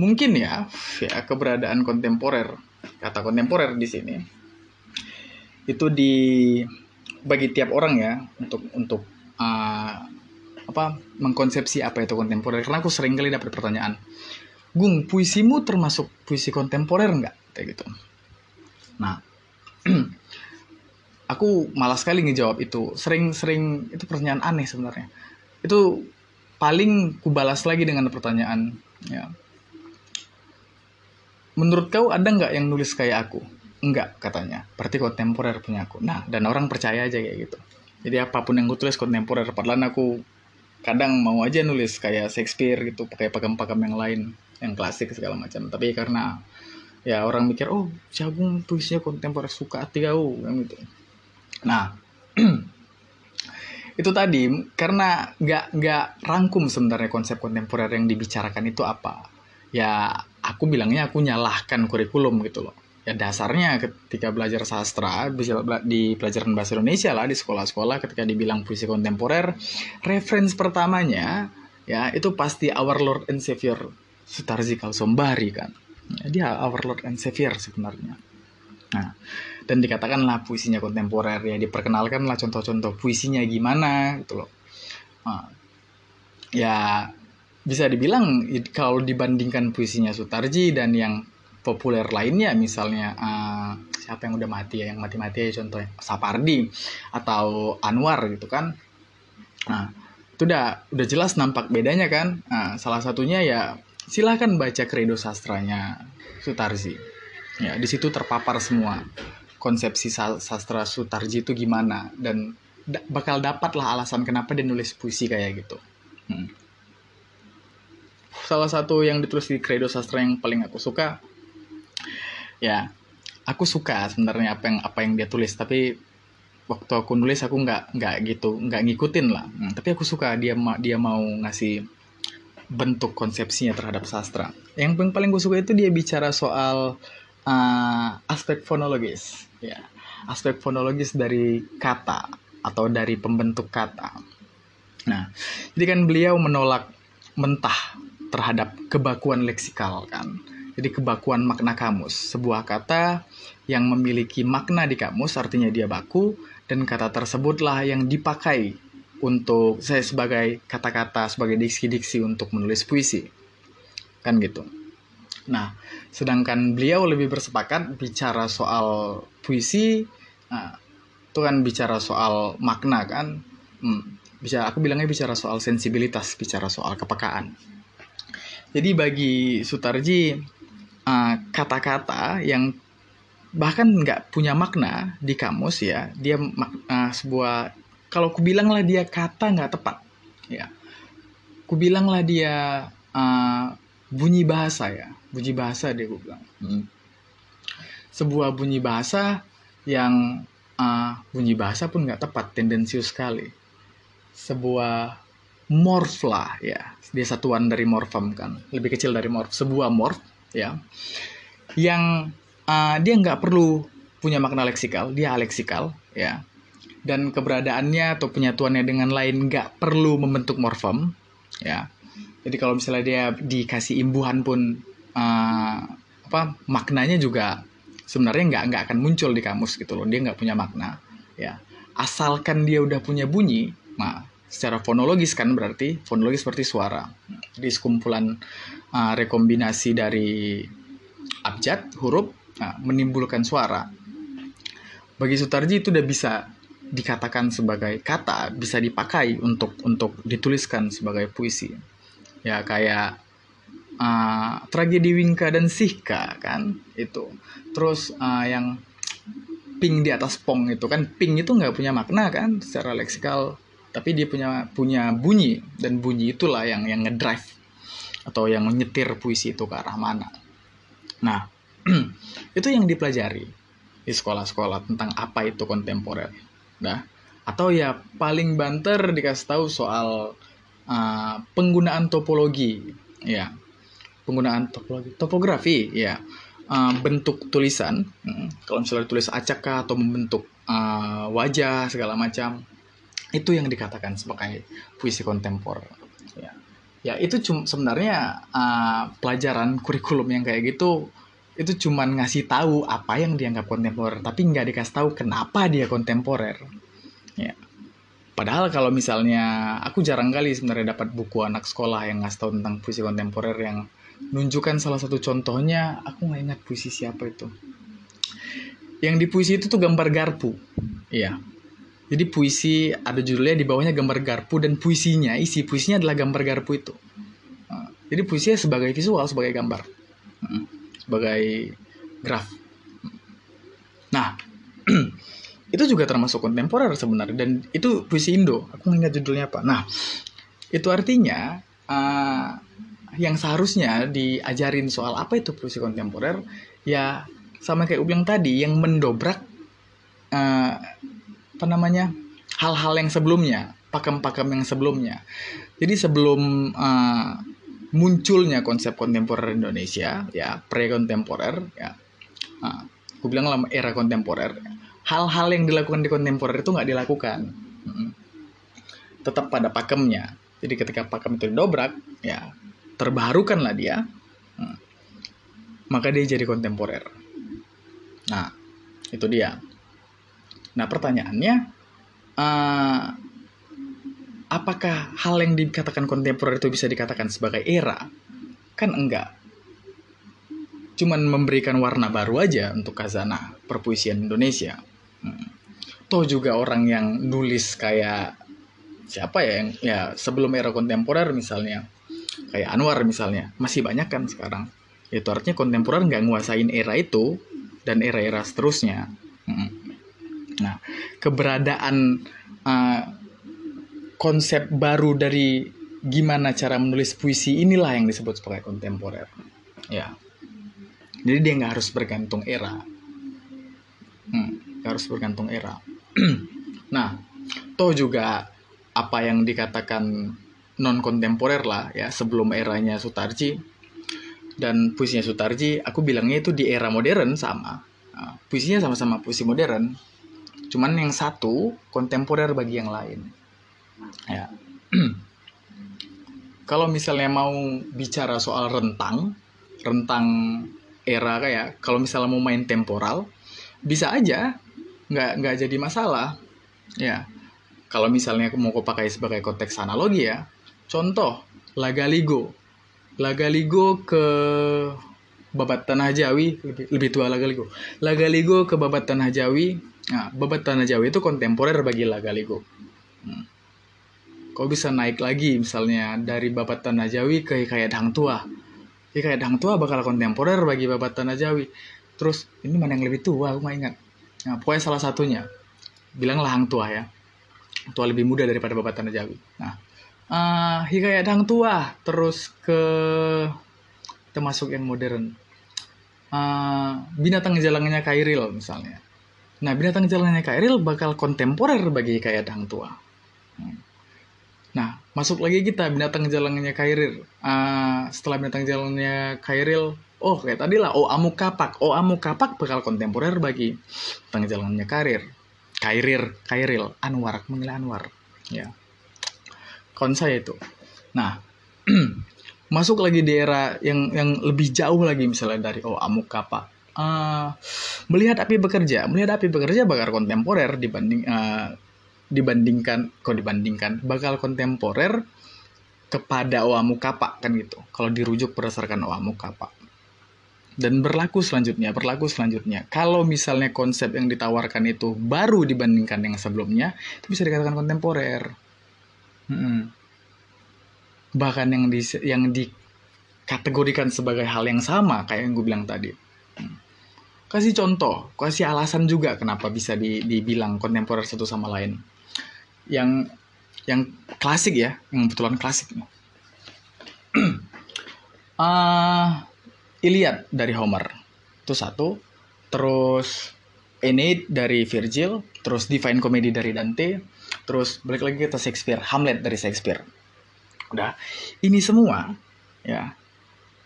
Speaker 1: mungkin ya ya keberadaan kontemporer kata kontemporer di sini itu di bagi tiap orang ya untuk untuk uh, apa mengkonsepsi apa itu kontemporer karena aku sering kali dapat pertanyaan Gung, puisimu termasuk puisi kontemporer nggak? Kayak gitu. Nah, aku malas sekali ngejawab itu. Sering-sering itu pertanyaan aneh sebenarnya. Itu paling kubalas lagi dengan pertanyaan, ya. Menurut kau ada nggak yang nulis kayak aku? Enggak, katanya. Berarti kontemporer punya aku. Nah, dan orang percaya aja kayak gitu. Jadi apa pun yang gue tulis kontemporer, padahal aku kadang mau aja nulis kayak Shakespeare gitu, pakai pakem-pakem yang lain yang klasik segala macam tapi karena ya orang mikir oh jagung puisinya kontemporer suka hati kau kan gitu nah itu tadi karena nggak nggak rangkum sebenarnya konsep kontemporer yang dibicarakan itu apa ya aku bilangnya aku nyalahkan kurikulum gitu loh. Ya dasarnya ketika belajar sastra di pelajaran bahasa Indonesia lah di sekolah-sekolah ketika dibilang puisi kontemporer reference pertamanya ya itu pasti Our Lord and Savior Sutarzi Kalsombari kan. Ya, dia Our Lord and Savior sebenarnya. Nah dan dikatakanlah puisinya kontemporer ya diperkenalkanlah contoh-contoh puisinya gimana gitu loh. Nah, ya bisa dibilang kalau dibandingkan puisinya Sutarji dan yang populer lainnya misalnya uh, siapa yang udah mati ya yang mati-mati ya contohnya Sapardi atau Anwar gitu kan. Nah itu udah udah jelas nampak bedanya kan. Nah, salah satunya ya silahkan baca kredo sastranya Sutarji. Ya di situ terpapar semua konsepsi sastra Sutarji itu gimana dan da bakal dapatlah alasan kenapa dia nulis puisi kayak gitu. Hmm. Salah satu yang ditulis di kredo sastra yang paling aku suka ya aku suka sebenarnya apa yang apa yang dia tulis tapi waktu aku nulis aku nggak nggak gitu nggak ngikutin lah. Hmm, tapi aku suka dia dia mau ngasih bentuk konsepsinya terhadap sastra. Yang paling paling gue suka itu dia bicara soal uh, aspek fonologis ya. Aspek fonologis dari kata atau dari pembentuk kata. Nah jadi kan beliau menolak mentah terhadap kebakuan leksikal kan jadi kebakuan makna kamus, sebuah kata yang memiliki makna di kamus artinya dia baku dan kata tersebutlah yang dipakai untuk saya sebagai kata-kata sebagai diksi-diksi untuk menulis puisi. Kan gitu. Nah, sedangkan beliau lebih bersepakat bicara soal puisi, nah, itu kan bicara soal makna kan. Hmm, bisa aku bilangnya bicara soal sensibilitas, bicara soal kepekaan. Jadi bagi Sutarji Eh, kata-kata uh, yang bahkan nggak punya makna di kamus ya dia uh, sebuah kalau ku bilanglah dia kata nggak tepat ya. Ku bilanglah dia uh, bunyi bahasa ya bunyi bahasa dia gue bilang. Hmm. sebuah bunyi bahasa yang uh, bunyi bahasa pun nggak tepat tendensius sekali. Sebuah morph lah ya. Dia satuan dari morfem kan. Lebih kecil dari morph sebuah morph ya. Yang uh, dia nggak perlu punya makna leksikal dia aleksikal ya. Dan keberadaannya atau penyatuannya dengan lain nggak perlu membentuk morfem ya. Jadi kalau misalnya dia dikasih imbuhan pun uh, apa maknanya juga sebenarnya nggak nggak akan muncul di kamus gitu loh. Dia nggak punya makna ya. Asalkan dia udah punya bunyi nah secara fonologis kan berarti fonologis seperti suara. Jadi sekumpulan uh, rekombinasi dari abjad huruf uh, menimbulkan suara. Bagi Sutarji itu udah bisa dikatakan sebagai kata bisa dipakai untuk untuk dituliskan sebagai puisi. Ya kayak uh, tragedi Wingka dan Sihka kan itu. Terus uh, yang ping di atas pong itu kan ping itu nggak punya makna kan secara leksikal tapi dia punya punya bunyi dan bunyi itulah yang yang ngedrive atau yang menyetir puisi itu ke arah mana. Nah, itu yang dipelajari di sekolah-sekolah tentang apa itu kontemporer. Nah, atau ya paling banter dikasih tahu soal uh, penggunaan topologi, ya, penggunaan topologi, topografi, ya, uh, bentuk tulisan. Hmm, kalau misalnya tulis acak atau membentuk uh, wajah segala macam, itu yang dikatakan sebagai puisi kontemporer. Ya. Ya itu cuma sebenarnya uh, pelajaran kurikulum yang kayak gitu itu cuman ngasih tahu apa yang dianggap kontemporer tapi nggak dikasih tahu kenapa dia kontemporer. Ya. Padahal kalau misalnya aku jarang kali sebenarnya dapat buku anak sekolah yang ngasih tahu tentang puisi kontemporer yang nunjukkan salah satu contohnya aku nggak ingat puisi siapa itu. Yang di puisi itu tuh gambar garpu. Iya jadi puisi ada judulnya di bawahnya gambar garpu dan puisinya isi puisinya adalah gambar garpu itu. Nah, jadi puisinya sebagai visual sebagai gambar, hmm, sebagai graf. Nah itu juga termasuk kontemporer sebenarnya dan itu puisi Indo. Aku ingat judulnya apa. Nah itu artinya uh, yang seharusnya diajarin soal apa itu puisi kontemporer ya sama kayak Ubiang tadi yang mendobrak uh, apa namanya hal-hal yang sebelumnya pakem-pakem yang sebelumnya. Jadi sebelum uh, munculnya konsep kontemporer Indonesia ya pre kontemporer ya uh, gue bilang lah era kontemporer hal-hal yang dilakukan di kontemporer itu nggak dilakukan. Tetap pada pakemnya. Jadi ketika pakem itu didobrak ya terbarukanlah dia Mm. maka dia jadi kontemporer. Nah itu dia nah pertanyaannya eh, apakah hal yang dikatakan kontemporer itu bisa dikatakan sebagai era kan enggak cuman memberikan warna baru aja untuk kazanah perpuisian Indonesia. Hmm. Toh juga orang yang nulis kayak siapa ya yang ya sebelum era kontemporer misalnya kayak Anwar misalnya masih banyak kan sekarang. Itu artinya kontemporer nggak nguasain era itu dan era-era seterusnya. Hmm. Nah keberadaan uh, konsep baru dari gimana cara menulis puisi inilah yang disebut sebagai kontemporer. Ya. Jadi dia nggak harus bergantung era. Hmm, harus bergantung era. nah, toh juga apa yang dikatakan non kontemporer lah ya sebelum eranya Sutarji dan puisinya Sutarji, aku bilangnya itu di era modern sama. Nah, puisinya sama-sama puisi modern, cuman yang satu kontemporer bagi yang lain. Ya. Kalau misalnya mau bicara soal rentang, rentang era kayak kalau misalnya mau main temporal bisa aja. Nggak nggak jadi masalah. Ya. Kalau misalnya mau pakai sebagai konteks analogi ya. Contoh laga ligo laga ligo ke babat tanah Jawi lebih, lebih tua laga ligo laga ligo ke babat tanah Jawi nah babat tanah Jawi itu kontemporer bagi laga ligo hmm. kau bisa naik lagi misalnya dari babat tanah Jawi ke hikayat hang tua ya kayak Dang Tua bakal kontemporer bagi babat Tanah Jawi. Terus ini mana yang lebih tua? Aku nggak ingat. Nah pokoknya salah satunya. Bilanglah Hang Tua ya. Tua lebih muda daripada babat Tanah Jawi. Nah uh, hikayat Hang Tua terus ke termasuk yang modern. Uh, binatang jalannya Kairil misalnya nah binatang jalannya Kairil bakal kontemporer bagi hikayat Hang Tua. Nah, masuk lagi kita binatang jalannya Kairil. Uh, setelah binatang jalannya Kairil, oh kayak tadi lah, oh amuk kapak. Oh amuk kapak bakal kontemporer bagi binatang jalannya Karir. Kairir, Kairil, Anwar, menilai Anwar. Ya. Kon saya itu. Nah, masuk lagi di era yang yang lebih jauh lagi misalnya dari oh amuk kapak. Uh, melihat api bekerja, melihat api bekerja bakal kontemporer dibanding uh, dibandingkan kok dibandingkan bakal kontemporer kepada Oamu Kapak kan gitu. Kalau dirujuk berdasarkan Oamu Kapak. Dan berlaku selanjutnya, berlaku selanjutnya. Kalau misalnya konsep yang ditawarkan itu baru dibandingkan yang sebelumnya, itu bisa dikatakan kontemporer. Hmm. Bahkan yang di yang dikategorikan sebagai hal yang sama kayak yang gue bilang tadi. Hmm. Kasih contoh, kasih alasan juga kenapa bisa dibilang kontemporer satu sama lain. Yang yang klasik ya, yang betulan klasik. uh, Iliad dari Homer. Itu satu, terus Aeneid dari Virgil, terus Divine Comedy dari Dante, terus balik lagi ke Shakespeare, Hamlet dari Shakespeare. Udah, ini semua ya,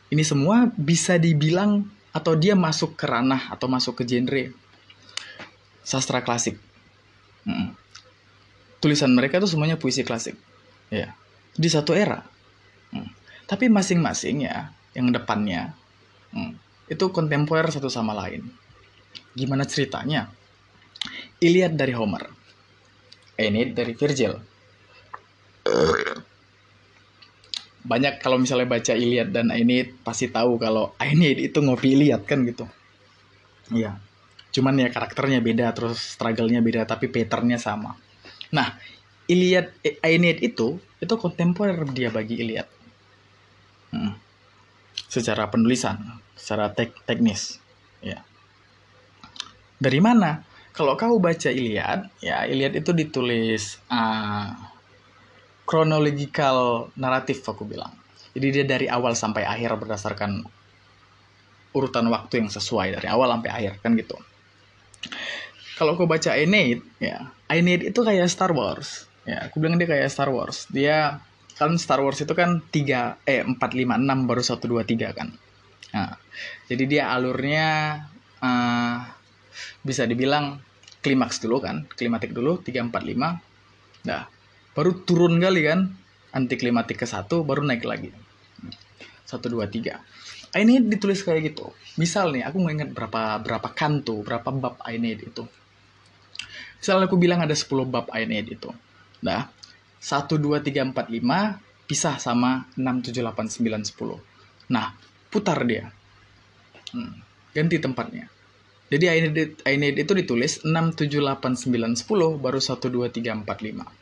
Speaker 1: ini semua bisa dibilang atau dia masuk ke ranah atau masuk ke genre sastra klasik. Hmm tulisan mereka itu semuanya puisi klasik. Ya di satu era. Hmm. tapi masing-masing ya yang depannya hmm, itu kontemporer satu sama lain. Gimana ceritanya? Iliad dari Homer. Aeneid dari Virgil banyak kalau misalnya baca Iliad dan Aeneid pasti tahu kalau Aeneid itu ngopi Iliad kan gitu iya cuman ya karakternya beda terus struggle-nya beda tapi patternnya sama Nah, Iliad eh, Aeneid itu itu kontemporer dia bagi Iliad. Hmm. Secara penulisan, secara tek teknis, ya. Dari mana? Kalau kau baca Iliad, ya Iliad itu ditulis uh, chronological naratif aku bilang. Jadi dia dari awal sampai akhir berdasarkan urutan waktu yang sesuai dari awal sampai akhir kan gitu. Kalau aku baca Aeneid ya Aeneid itu kayak Star Wars. Ya aku bilang dia kayak Star Wars. Dia kan Star Wars itu kan tiga eh empat lima enam baru satu dua tiga kan. Nah, jadi dia alurnya uh, bisa dibilang klimaks dulu kan. Klimatik dulu 3 4 5 nah baru turun kali kan anti klimatik ke satu baru naik lagi. Satu dua tiga. Ini ditulis kayak gitu. Misal nih aku nggak berapa berapa kanto berapa bab Aeneid itu. Misalnya aku bilang ada 10 bab Aeneid itu. Nah satu dua tiga empat lima pisah sama enam tujuh delapan sembilan sepuluh. Nah putar dia. Hmm, ganti tempatnya. Jadi Aeneid, Aeneid itu ditulis 6, 7, 8, 9, 10, baru 1, 2, 3, 4, 5.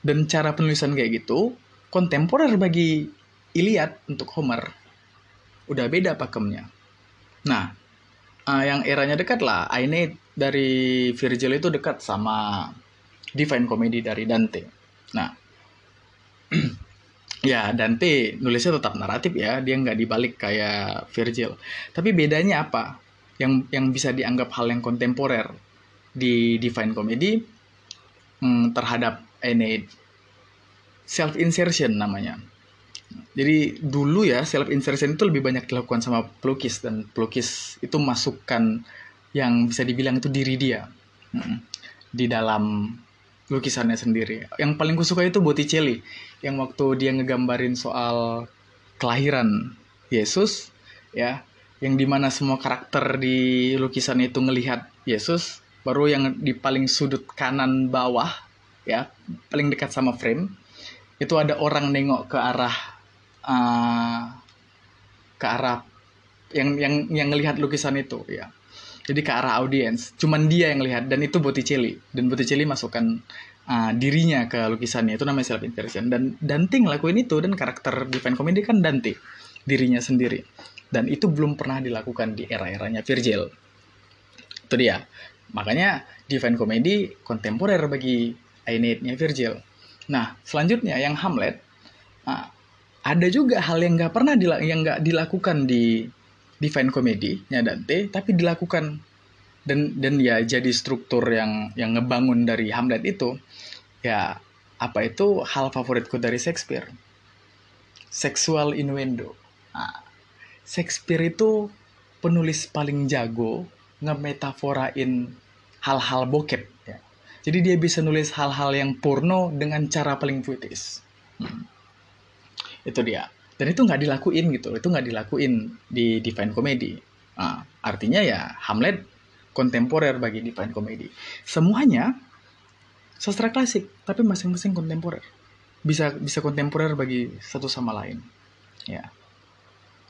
Speaker 1: Dan cara penulisan kayak gitu, kontemporer bagi Iliad untuk Homer. Udah beda pakemnya. Nah, uh, yang eranya dekat lah, Aeneid dari Virgil itu dekat sama Divine Comedy dari Dante. Nah, ya Dante nulisnya tetap naratif ya, dia nggak dibalik kayak Virgil. Tapi bedanya apa? yang yang bisa dianggap hal yang kontemporer di Divine Comedy hmm, terhadap Aeneid self insertion namanya. Jadi dulu ya self insertion itu lebih banyak dilakukan sama pelukis dan pelukis itu masukkan yang bisa dibilang itu diri dia. Di dalam lukisannya sendiri. Yang paling kusuka itu Botticelli yang waktu dia ngegambarin soal kelahiran Yesus ya yang di mana semua karakter di lukisan itu ngelihat Yesus baru yang di paling sudut kanan bawah ya paling dekat sama frame itu ada orang nengok ke arah uh, ke arah yang yang yang ngelihat lukisan itu ya jadi ke arah audiens cuman dia yang lihat dan itu Botticelli dan Botticelli masukkan uh, dirinya ke lukisannya itu namanya self inversion dan Dante ngelakuin itu dan karakter Divine Comedy kan Dante dirinya sendiri dan itu belum pernah dilakukan di era-eranya Virgil. Itu dia. Makanya Divine Comedy kontemporer bagi Aeneidnya Virgil. Nah, selanjutnya yang Hamlet, nah, ada juga hal yang nggak pernah dila yang nggak dilakukan di Divine Comedy-nya Dante, tapi dilakukan dan dan ya jadi struktur yang yang ngebangun dari Hamlet itu ya apa itu hal favoritku dari Shakespeare seksual innuendo nah, Shakespeare itu penulis paling jago ngemetaforain hal-hal bokep ya. Jadi dia bisa nulis hal-hal yang porno dengan cara paling puitis. Hmm. Itu dia. Dan itu nggak dilakuin gitu. Itu nggak dilakuin di Divine Comedy. Nah, artinya ya Hamlet kontemporer bagi Divine Comedy. Semuanya sastra klasik, tapi masing-masing kontemporer. Bisa bisa kontemporer bagi satu sama lain. Ya.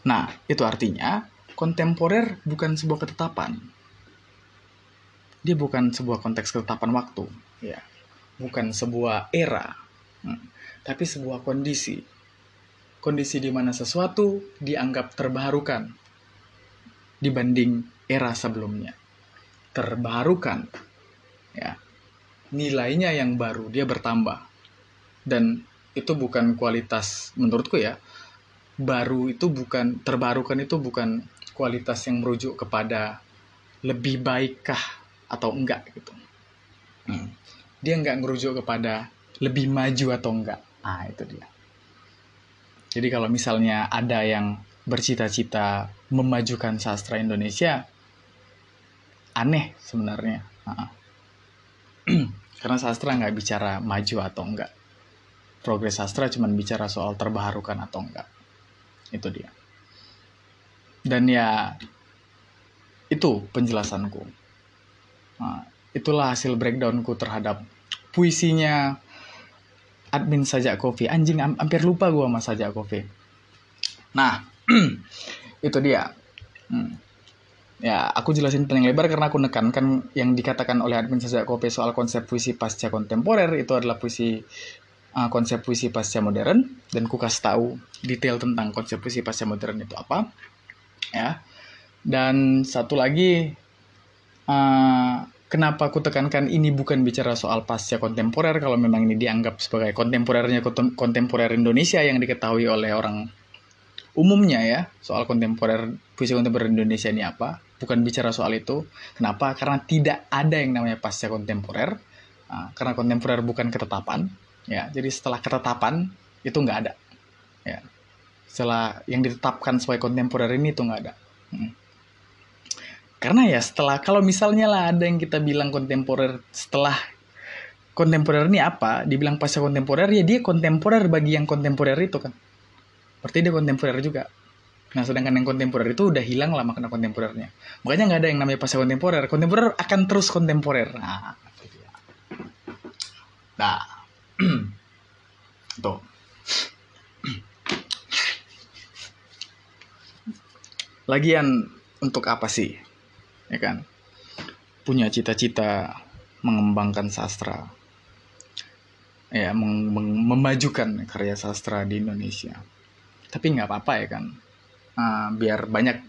Speaker 1: Nah, itu artinya kontemporer bukan sebuah ketetapan. Dia bukan sebuah konteks ketetapan waktu, ya. Bukan sebuah era, hmm. tapi sebuah kondisi. Kondisi di mana sesuatu dianggap terbarukan dibanding era sebelumnya. Terbarukan, ya. Nilainya yang baru, dia bertambah. Dan itu bukan kualitas menurutku ya, baru itu bukan terbarukan itu bukan kualitas yang merujuk kepada lebih baikkah atau enggak gitu. Hmm. Dia enggak merujuk kepada lebih maju atau enggak. Ah itu dia. Jadi kalau misalnya ada yang bercita-cita memajukan sastra Indonesia, aneh sebenarnya. Karena sastra nggak bicara maju atau enggak. Progres sastra cuma bicara soal terbarukan atau enggak itu dia dan ya itu penjelasanku nah, itulah hasil breakdownku terhadap puisinya admin sajak kopi anjing hampir lupa gue sama sajak kopi nah itu dia. Hmm. ya aku jelasin paling lebar karena aku nekankan yang dikatakan oleh admin sajak kopi soal konsep puisi pasca kontemporer. Itu adalah puisi uh, konsep puisi pasca modern. Dan ku kasih tahu detail tentang konsep puisi pasca modern itu apa. Ya. Dan satu lagi uh, kenapa aku tekankan ini bukan bicara soal pasca kontemporer kalau memang ini dianggap sebagai kontemporernya kontemporer Indonesia yang diketahui oleh orang umumnya ya soal kontemporer puisi kontemporer Indonesia ini apa bukan bicara soal itu. Kenapa? Karena tidak ada yang namanya pasca kontemporer uh, karena kontemporer bukan ketetapan ya. Jadi setelah ketetapan itu nggak ada ya. Setelah yang ditetapkan sebagai kontemporer ini itu nggak ada. Hmm. Karena ya setelah kalau misalnya lah ada yang kita bilang kontemporer setelah kontemporer ini apa? Dibilang pasca kontemporer ya dia kontemporer bagi yang kontemporer itu kan. Berarti dia kontemporer juga. Nah sedangkan yang kontemporer itu udah hilang lah makna kontemporernya. Makanya nggak ada yang namanya pasca kontemporer. Kontemporer akan terus kontemporer. Nah nah. Tuh. Lagian untuk apa sih ya kan? Punya cita-cita mengembangkan sastra. Ya mem memajukan karya sastra di Indonesia. Tapi nggak apa-apa ya kan? Uh, biar banyak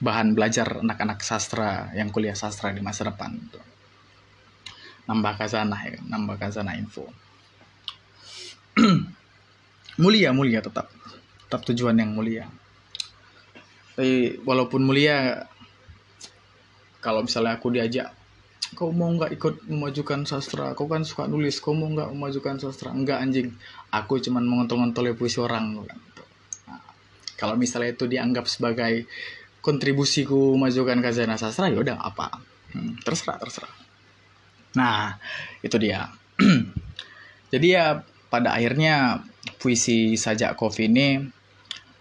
Speaker 1: bahan belajar anak-anak sastra yang kuliah sastra di masa depan gitu. nambah kazanah ya kan? nambah kazanah info. Mulia mulia tetap. Tetap tujuan yang mulia. Tapi walaupun mulia kalau misalnya aku diajak kau mau nggak ikut memajukan sastra? Kau kan suka nulis kau mau nggak memajukan sastra? Enggak anjing. Aku cuman mengontol-ngontol puisi orang nah, kalau misalnya itu dianggap sebagai kontribusiku memajukan kazana sastra ya udah apa hmm, terserah terserah. Nah itu dia. Jadi ya pada akhirnya puisi sajak kopi ini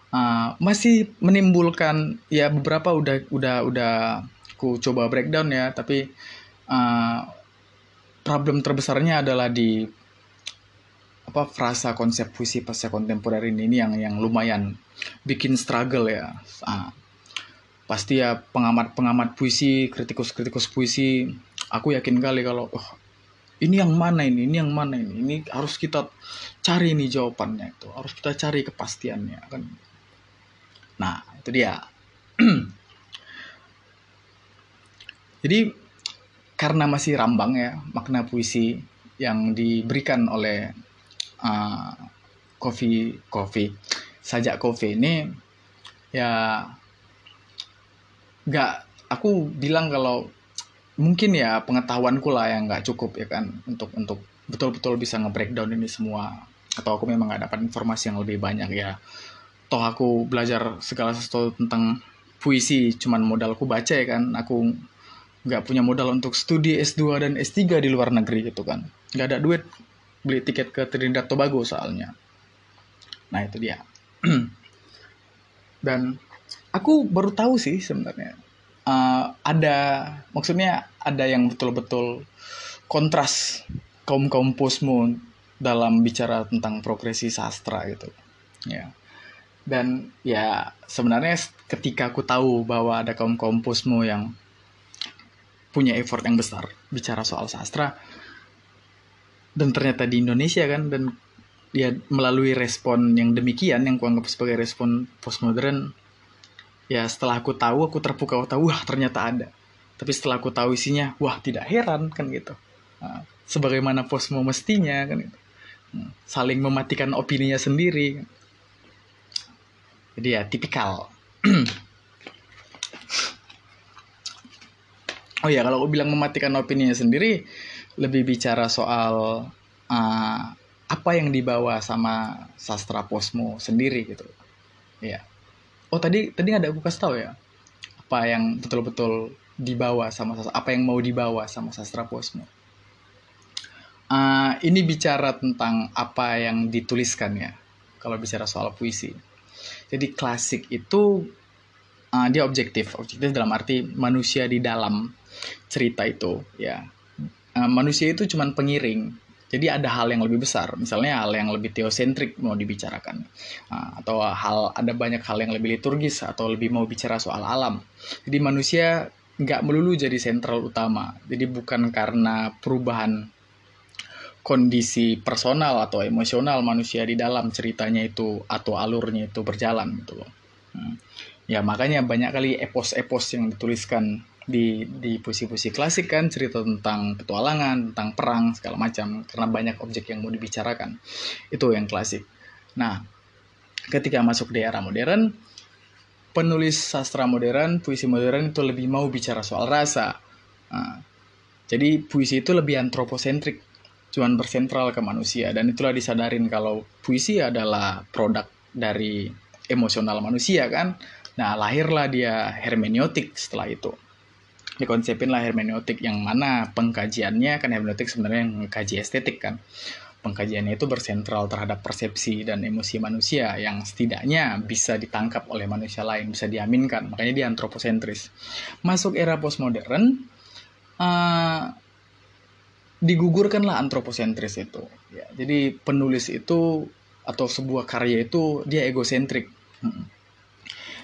Speaker 1: uh, masih menimbulkan ya beberapa udah udah udah ku coba breakdown ya tapi uh, problem terbesarnya adalah di apa frasa konsep puisi pasca kontemporer ini, ini yang yang lumayan bikin struggle ya. Uh, pasti ya pengamat-pengamat puisi, kritikus-kritikus puisi, aku yakin kali kalau oh, ini yang mana ini, ini yang mana ini, ini harus kita cari ini jawabannya itu, harus kita cari kepastiannya kan. Nah itu dia. Jadi karena masih rambang ya makna puisi yang diberikan oleh uh, kopi sajak kopi ini ya nggak aku bilang kalau mungkin ya pengetahuanku lah yang nggak cukup ya kan untuk untuk betul-betul bisa nge-breakdown ini semua. Atau aku memang nggak dapat informasi yang lebih banyak ya. Toh aku belajar segala sesuatu tentang puisi cuman modalku baca ya kan aku nggak punya modal untuk studi S2 dan S3 di luar negeri gitu kan. Nggak ada duit beli tiket ke Trinidad Tobago soalnya. Nah itu dia. Dan aku baru tahu sih sebenarnya uh, ada maksudnya ada yang betul-betul kontras kaum kaum posmo dalam bicara tentang progresi sastra gitu. Ya. Dan ya sebenarnya ketika aku tahu bahwa ada kaum kaum posmo yang punya effort yang besar bicara soal sastra. Dan ternyata di Indonesia kan dan ya melalui respon yang demikian yang kuanggap sebagai respon postmodern ya setelah aku tahu aku terpukau tahu wah ternyata ada. Tapi setelah aku tahu isinya wah tidak heran kan gitu. Nah, sebagaimana postmo mestinya kan gitu. Nah, saling mematikan opininya sendiri. Jadi ya tipikal oh ya kalau aku bilang mematikan opininya sendiri lebih bicara soal uh, apa yang dibawa sama sastra posmo sendiri gitu. Ya oh tadi tadi ada aku kasih tahu ya apa yang betul-betul dibawa sama apa yang mau dibawa sama sastra posmo uh, ini bicara tentang apa yang dituliskan ya kalau bicara soal puisi. Jadi klasik itu uh, dia objektif. Objektif dalam arti manusia di dalam cerita itu ya. Uh, manusia itu cuma pengiring. Jadi ada hal yang lebih besar. Misalnya hal yang lebih teosentrik mau dibicarakan. Uh, atau hal ada banyak hal yang lebih liturgis atau lebih mau bicara soal alam. Jadi manusia nggak melulu jadi sentral utama. Jadi bukan karena perubahan kondisi personal atau emosional manusia di dalam ceritanya itu atau alurnya itu berjalan gitu loh. Hmm. Ya makanya banyak kali epos-epos yang dituliskan di di puisi-puisi klasik kan cerita tentang petualangan, tentang perang segala macam karena banyak objek yang mau dibicarakan. Itu yang klasik. Nah, ketika masuk di era modern, penulis sastra modern, puisi modern itu lebih mau bicara soal rasa. Nah, jadi puisi itu lebih antroposentrik, cuman bersentral ke manusia dan itulah disadarin kalau puisi adalah produk dari emosional manusia kan. Nah, lahirlah dia hermeneutik setelah itu dikonsepin lah hermeneutik yang mana pengkajiannya kan hermeneutik sebenarnya yang kaji estetik kan pengkajiannya itu bersentral terhadap persepsi dan emosi manusia yang setidaknya bisa ditangkap oleh manusia lain, bisa diaminkan. Makanya dia antroposentris. Masuk era postmodern, uh, digugurkanlah antroposentris itu. Ya, jadi penulis itu atau sebuah karya itu dia egosentrik. Hmm.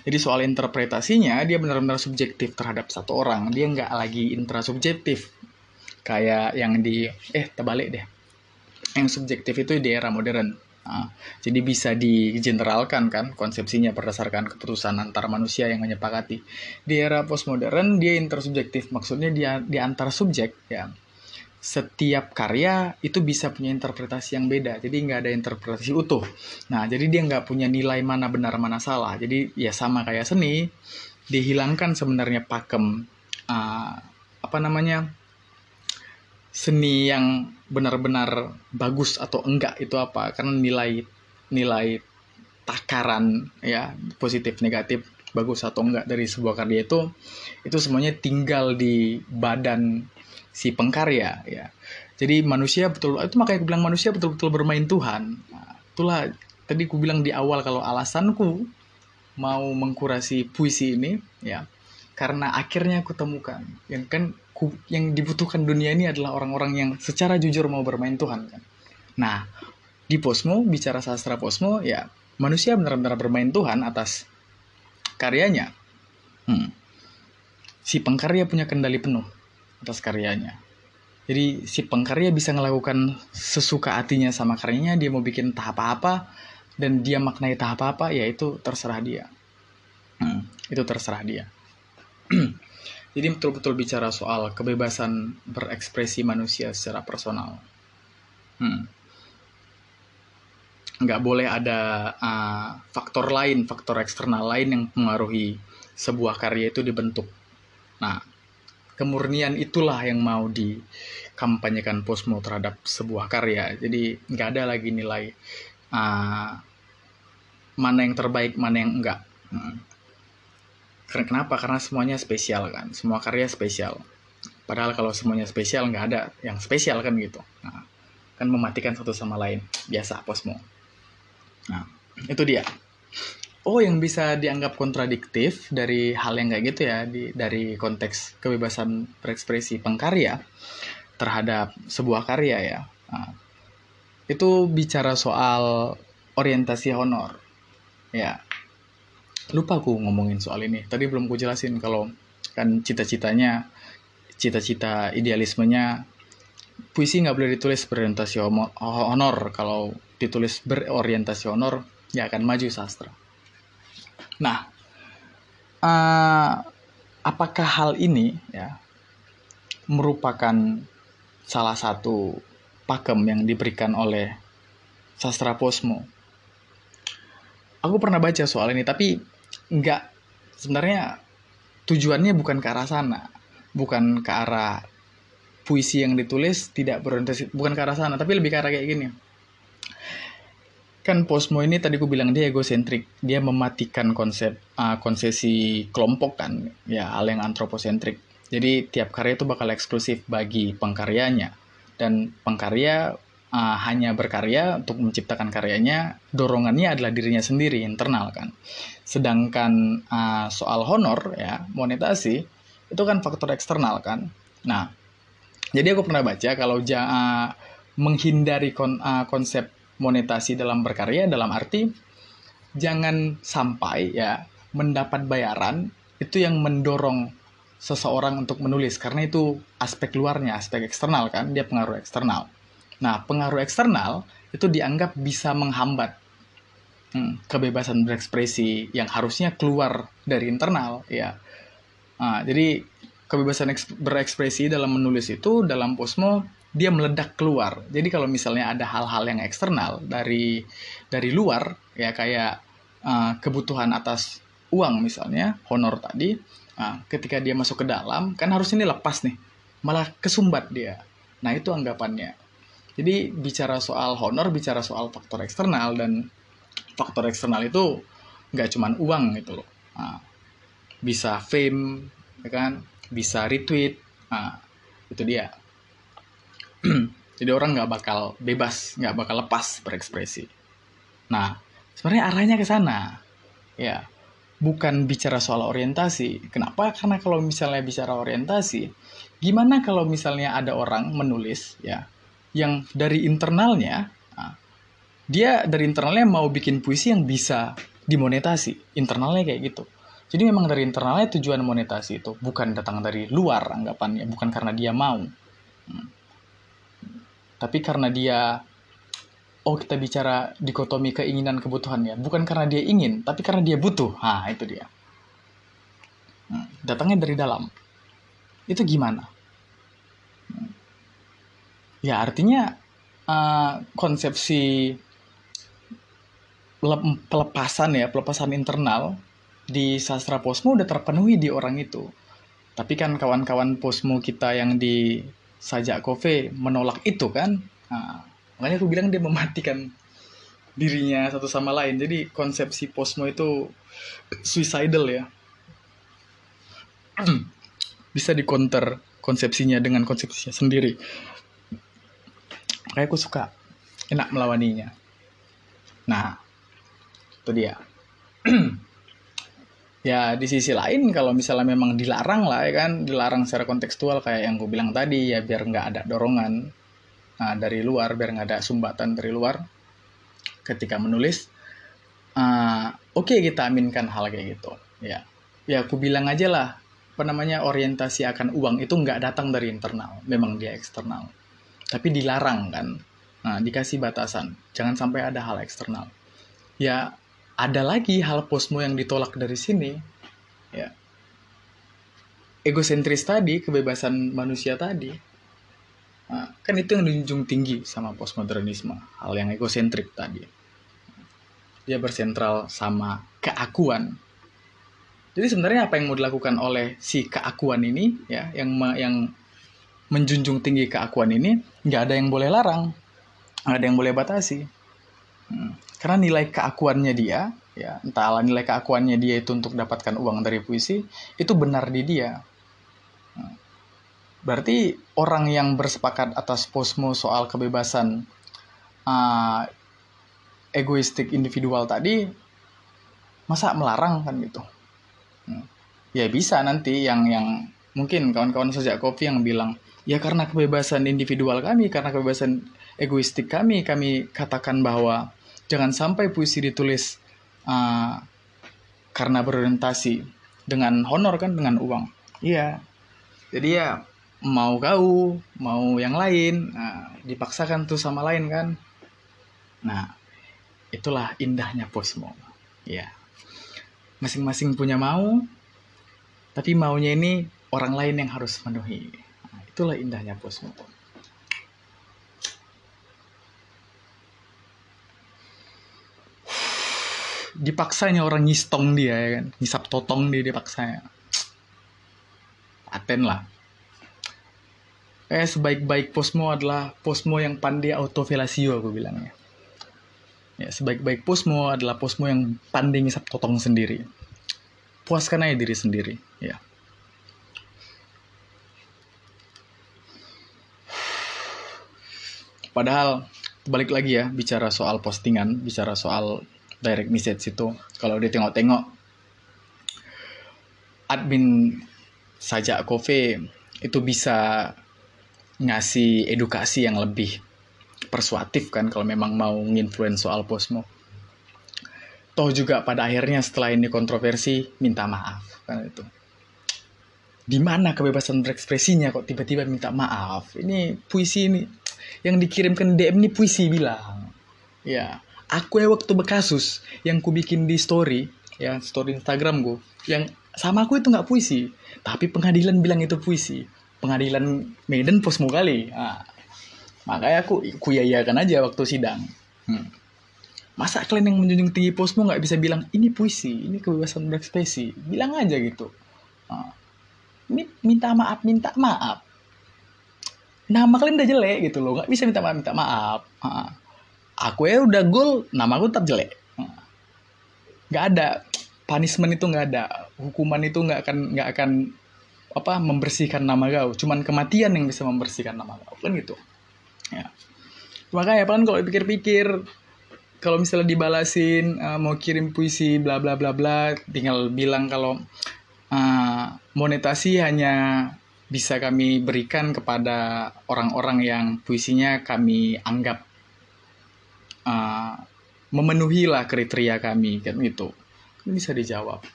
Speaker 1: Jadi soal interpretasinya dia benar-benar subjektif terhadap satu orang. Dia nggak lagi intrasubjektif kayak yang di eh terbalik deh yang subjektif itu di era modern. Nah, jadi bisa digeneralkan kan konsepsinya berdasarkan keputusan antar manusia yang menyepakati. Di era postmodern dia intersubjektif, maksudnya dia di antar subjek ya. Setiap karya itu bisa punya interpretasi yang beda, jadi nggak ada interpretasi utuh. Nah, jadi dia nggak punya nilai mana benar mana salah. Jadi ya sama kayak seni, dihilangkan sebenarnya pakem uh, apa namanya seni yang benar-benar bagus atau enggak itu apa karena nilai nilai takaran ya positif negatif bagus atau enggak dari sebuah karya itu itu semuanya tinggal di badan si pengkarya ya jadi manusia betul itu makanya aku bilang manusia betul-betul bermain Tuhan nah, itulah tadi aku bilang di awal kalau alasanku mau mengkurasi puisi ini ya karena akhirnya aku temukan yang kan yang dibutuhkan dunia ini adalah orang-orang yang secara jujur mau bermain Tuhan kan. Nah, di Posmo bicara sastra Posmo ya manusia benar-benar bermain Tuhan atas karyanya. Hmm. Si pengkarya punya kendali penuh atas karyanya. Jadi si pengkarya bisa melakukan sesuka hatinya sama karyanya, dia mau bikin tahap apa dan dia maknai tahap apa, ya itu terserah dia. Hmm, itu terserah dia. Jadi betul-betul bicara soal kebebasan berekspresi manusia secara personal. Hmm. Nggak boleh ada uh, faktor lain, faktor eksternal lain yang mempengaruhi sebuah karya itu dibentuk. Nah, kemurnian itulah yang mau dikampanyekan Posmo terhadap sebuah karya. Jadi nggak ada lagi nilai uh, mana yang terbaik, mana yang enggak. Hmm Kenapa? Karena semuanya spesial kan. Semua karya spesial. Padahal kalau semuanya spesial nggak ada yang spesial kan gitu. Nah, kan mematikan satu sama lain. Biasa posmo. Nah, itu dia. Oh, yang bisa dianggap kontradiktif dari hal yang kayak gitu ya, di, dari konteks kebebasan berekspresi pengkarya terhadap sebuah karya ya. Nah, itu bicara soal orientasi honor. Ya, lupa aku ngomongin soal ini tadi belum ku jelasin kalau kan cita-citanya cita-cita idealismenya puisi nggak boleh ditulis berorientasi honor kalau ditulis berorientasi honor ya akan maju sastra nah uh, apakah hal ini ya merupakan salah satu pakem yang diberikan oleh sastra posmo? Aku pernah baca soal ini tapi nggak sebenarnya tujuannya bukan ke arah sana bukan ke arah puisi yang ditulis tidak berorientasi bukan ke arah sana tapi lebih ke arah kayak gini kan posmo ini tadi aku bilang dia egosentrik dia mematikan konsep uh, konsesi kelompok kan ya hal yang antroposentrik jadi tiap karya itu bakal eksklusif bagi pengkaryanya dan pengkarya uh, hanya berkarya untuk menciptakan karyanya, dorongannya adalah dirinya sendiri internal kan. Sedangkan uh, soal honor ya monetasi itu kan faktor eksternal kan. Nah, jadi aku pernah baca kalau ja, uh, menghindari kon, uh, konsep monetasi dalam berkarya dalam arti jangan sampai ya mendapat bayaran itu yang mendorong seseorang untuk menulis karena itu aspek luarnya, aspek eksternal kan, dia pengaruh eksternal. Nah, pengaruh eksternal itu dianggap bisa menghambat hmm, kebebasan berekspresi yang harusnya keluar dari internal, ya. Nah, jadi kebebasan berekspresi dalam menulis itu dalam Posmo dia meledak keluar. Jadi kalau misalnya ada hal-hal yang eksternal dari dari luar, ya kayak uh, kebutuhan atas uang misalnya, honor tadi, nah, ketika dia masuk ke dalam, kan harusnya ini lepas nih, malah kesumbat dia. Nah itu anggapannya. Jadi bicara soal honor, bicara soal faktor eksternal dan faktor eksternal itu nggak cuma uang gitu loh. Nah, bisa fame, ya kan? bisa retweet nah itu dia jadi orang nggak bakal bebas nggak bakal lepas berekspresi. Nah sebenarnya arahnya ke sana. Ya bukan bicara soal orientasi. Kenapa? Karena kalau misalnya bicara orientasi gimana kalau misalnya ada orang menulis ya yang dari internalnya nah, dia dari internalnya mau bikin puisi yang bisa dimonetasi. Internalnya kayak gitu. Jadi memang dari internalnya tujuan monetasi itu bukan datang dari luar anggapannya bukan karena dia mau. Hmm. Tapi karena dia oh kita bicara dikotomi keinginan kebutuhan ya. Bukan karena dia ingin tapi karena dia butuh. Nah itu dia. Hmm. datangnya dari dalam. Itu gimana? Hmm. ya artinya uh, konsepsi pelepasan ya pelepasan internal di sastra posmo udah terpenuhi di orang itu. Tapi kan kawan-kawan posmo kita yang di sajak kofe menolak itu kan. Nah, makanya aku bilang dia mematikan dirinya satu sama lain. Jadi konsepsi posmo itu suicidal ya. Bisa dikonter konsepsinya dengan konsepsinya sendiri. Kayak aku suka enak melawaninya. Nah itu dia ya di sisi lain kalau misalnya memang dilarang lah ya kan dilarang secara kontekstual kayak yang gue bilang tadi ya biar nggak ada dorongan nah, dari luar biar nggak ada sumbatan dari luar ketika menulis uh, oke okay, kita aminkan hal kayak gitu ya. Ya aku bilang aja lah apa namanya orientasi akan uang itu nggak datang dari internal memang dia eksternal. Tapi dilarang kan nah dikasih batasan jangan sampai ada hal eksternal. Ya ada lagi hal posmo yang ditolak dari sini. Ya. Egosentris tadi kebebasan manusia tadi. Nah, kan itu yang dijunjung tinggi sama postmodernisme hal yang egosentrik tadi. Dia bersentral sama keakuan. Jadi sebenarnya apa yang mau dilakukan oleh si keakuan ini ya yang yang menjunjung tinggi keakuan ini nggak ada yang boleh larang nggak ada yang boleh batasi Karena nilai keakuannya dia, ya entahlah nilai keakuannya dia itu untuk dapatkan uang dari puisi, itu benar di dia. Berarti orang yang bersepakat atas posmo soal kebebasan uh, egoistik individual tadi, masa melarang kan gitu? Ya bisa nanti yang yang mungkin kawan-kawan sejak kopi yang bilang ya karena kebebasan individual kami, karena kebebasan egoistik kami, kami katakan bahwa jangan sampai puisi ditulis uh, karena berorientasi dengan honor kan dengan uang. Iya. Jadi ya mau kau mau yang lain nah, dipaksakan tuh sama lain kan. Nah itulah indahnya posmo. Ya masing-masing punya mau tapi maunya ini orang lain yang harus memenuhi. Nah, itulah indahnya posmo dipaksanya orang ngistong dia ya kan? Ngisap totong dia dipaksa. Paten lah. Eh sebaik-baik posmo adalah posmo yang pandai autovelasio aku bilangnya ya sebaik-baik posmo adalah posmo yang pandai ngisap totong sendiri. Puaskan aja diri sendiri ya. Padahal balik lagi ya bicara soal postingan bicara soal direct message itu kalau dia tengok-tengok admin saja Kofe itu bisa ngasih edukasi yang lebih persuatif kan kalau memang mau nginfluence soal posmo. Toh juga pada akhirnya setelah ini kontroversi minta maaf kan itu. Di mana kebebasan berekspresinya kok tiba-tiba minta maaf? Ini puisi ini yang dikirimkan DM ini puisi bilang. Ya, aku ya waktu bekasus yang ku bikin di story ya story Instagram gue yang sama aku itu nggak puisi tapi pengadilan bilang itu puisi. Pengadilan Medan posmo kali. Nah, makanya aku ku yayakan aja waktu sidang. Hmm. masa kalian yang menjunjung tinggi posmo nggak bisa bilang ini puisi ini kebebasan berekspresi. Bilang aja gitu. Nah, minta maaf minta maaf. Nama kalian udah jelek gitu loh nggak bisa minta maaf minta maaf. Nah, aku ya udah gol nama aku tetap jelek. Nggak ada. Punishment itu nggak ada. Hukuman itu nggak akan nggak akan apa membersihkan nama kau. Cuman kematian yang bisa membersihkan nama kau. Kan gitu. Ya. Makanya kan kalau dipikir-pikir kalau misalnya dibalasin uh, mau kirim puisi bla bla bla bla tinggal bilang kalau uh, monetasi hanya bisa kami berikan kepada orang-orang yang puisinya kami anggap uh, memenuhi lah kriteria kami kan gitu. Bisa dijawab.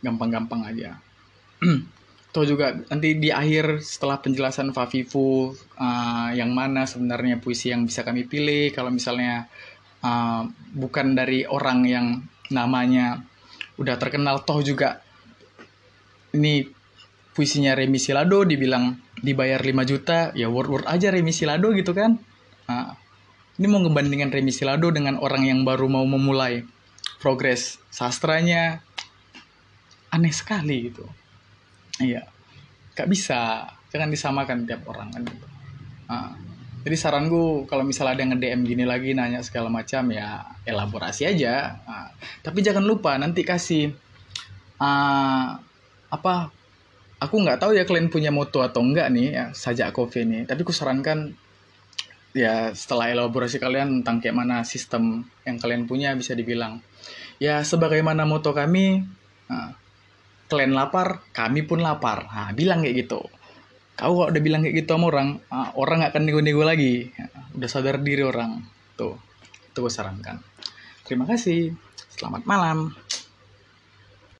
Speaker 1: Gampang-gampang aja. Tuh juga nanti di akhir setelah penjelasan Fafifu uh, yang mana sebenarnya puisi yang bisa kami pilih kalau misalnya uh, bukan dari orang yang namanya udah terkenal toh juga ini puisinya Remi Silado dibilang dibayar 5 juta ya word word aja Remi Silado gitu kan. Uh, ini mau ngebandingkan Remi Silado dengan orang yang baru mau memulai progres sastranya. Aneh sekali gitu. Iya. Gak bisa. Jangan disamakan tiap orang kan gitu. Nah, jadi saran gue kalau misalnya ada yang nge-DM gini lagi nanya segala macam ya elaborasi aja. Nah, tapi jangan lupa nanti kasih uh, apa aku nggak tahu ya kalian punya moto atau enggak nih ya, sajak coffee nih tapi aku sarankan ya setelah elaborasi kalian tentang kayak mana sistem yang kalian punya bisa dibilang ya sebagaimana moto kami nah, kalian lapar, kami pun lapar. Nah, bilang kayak gitu. Kau kok udah bilang kayak gitu sama orang, nah, orang gak akan nego-nego lagi. Udah sadar diri orang. Tuh, itu gue sarankan. Terima kasih. Selamat malam.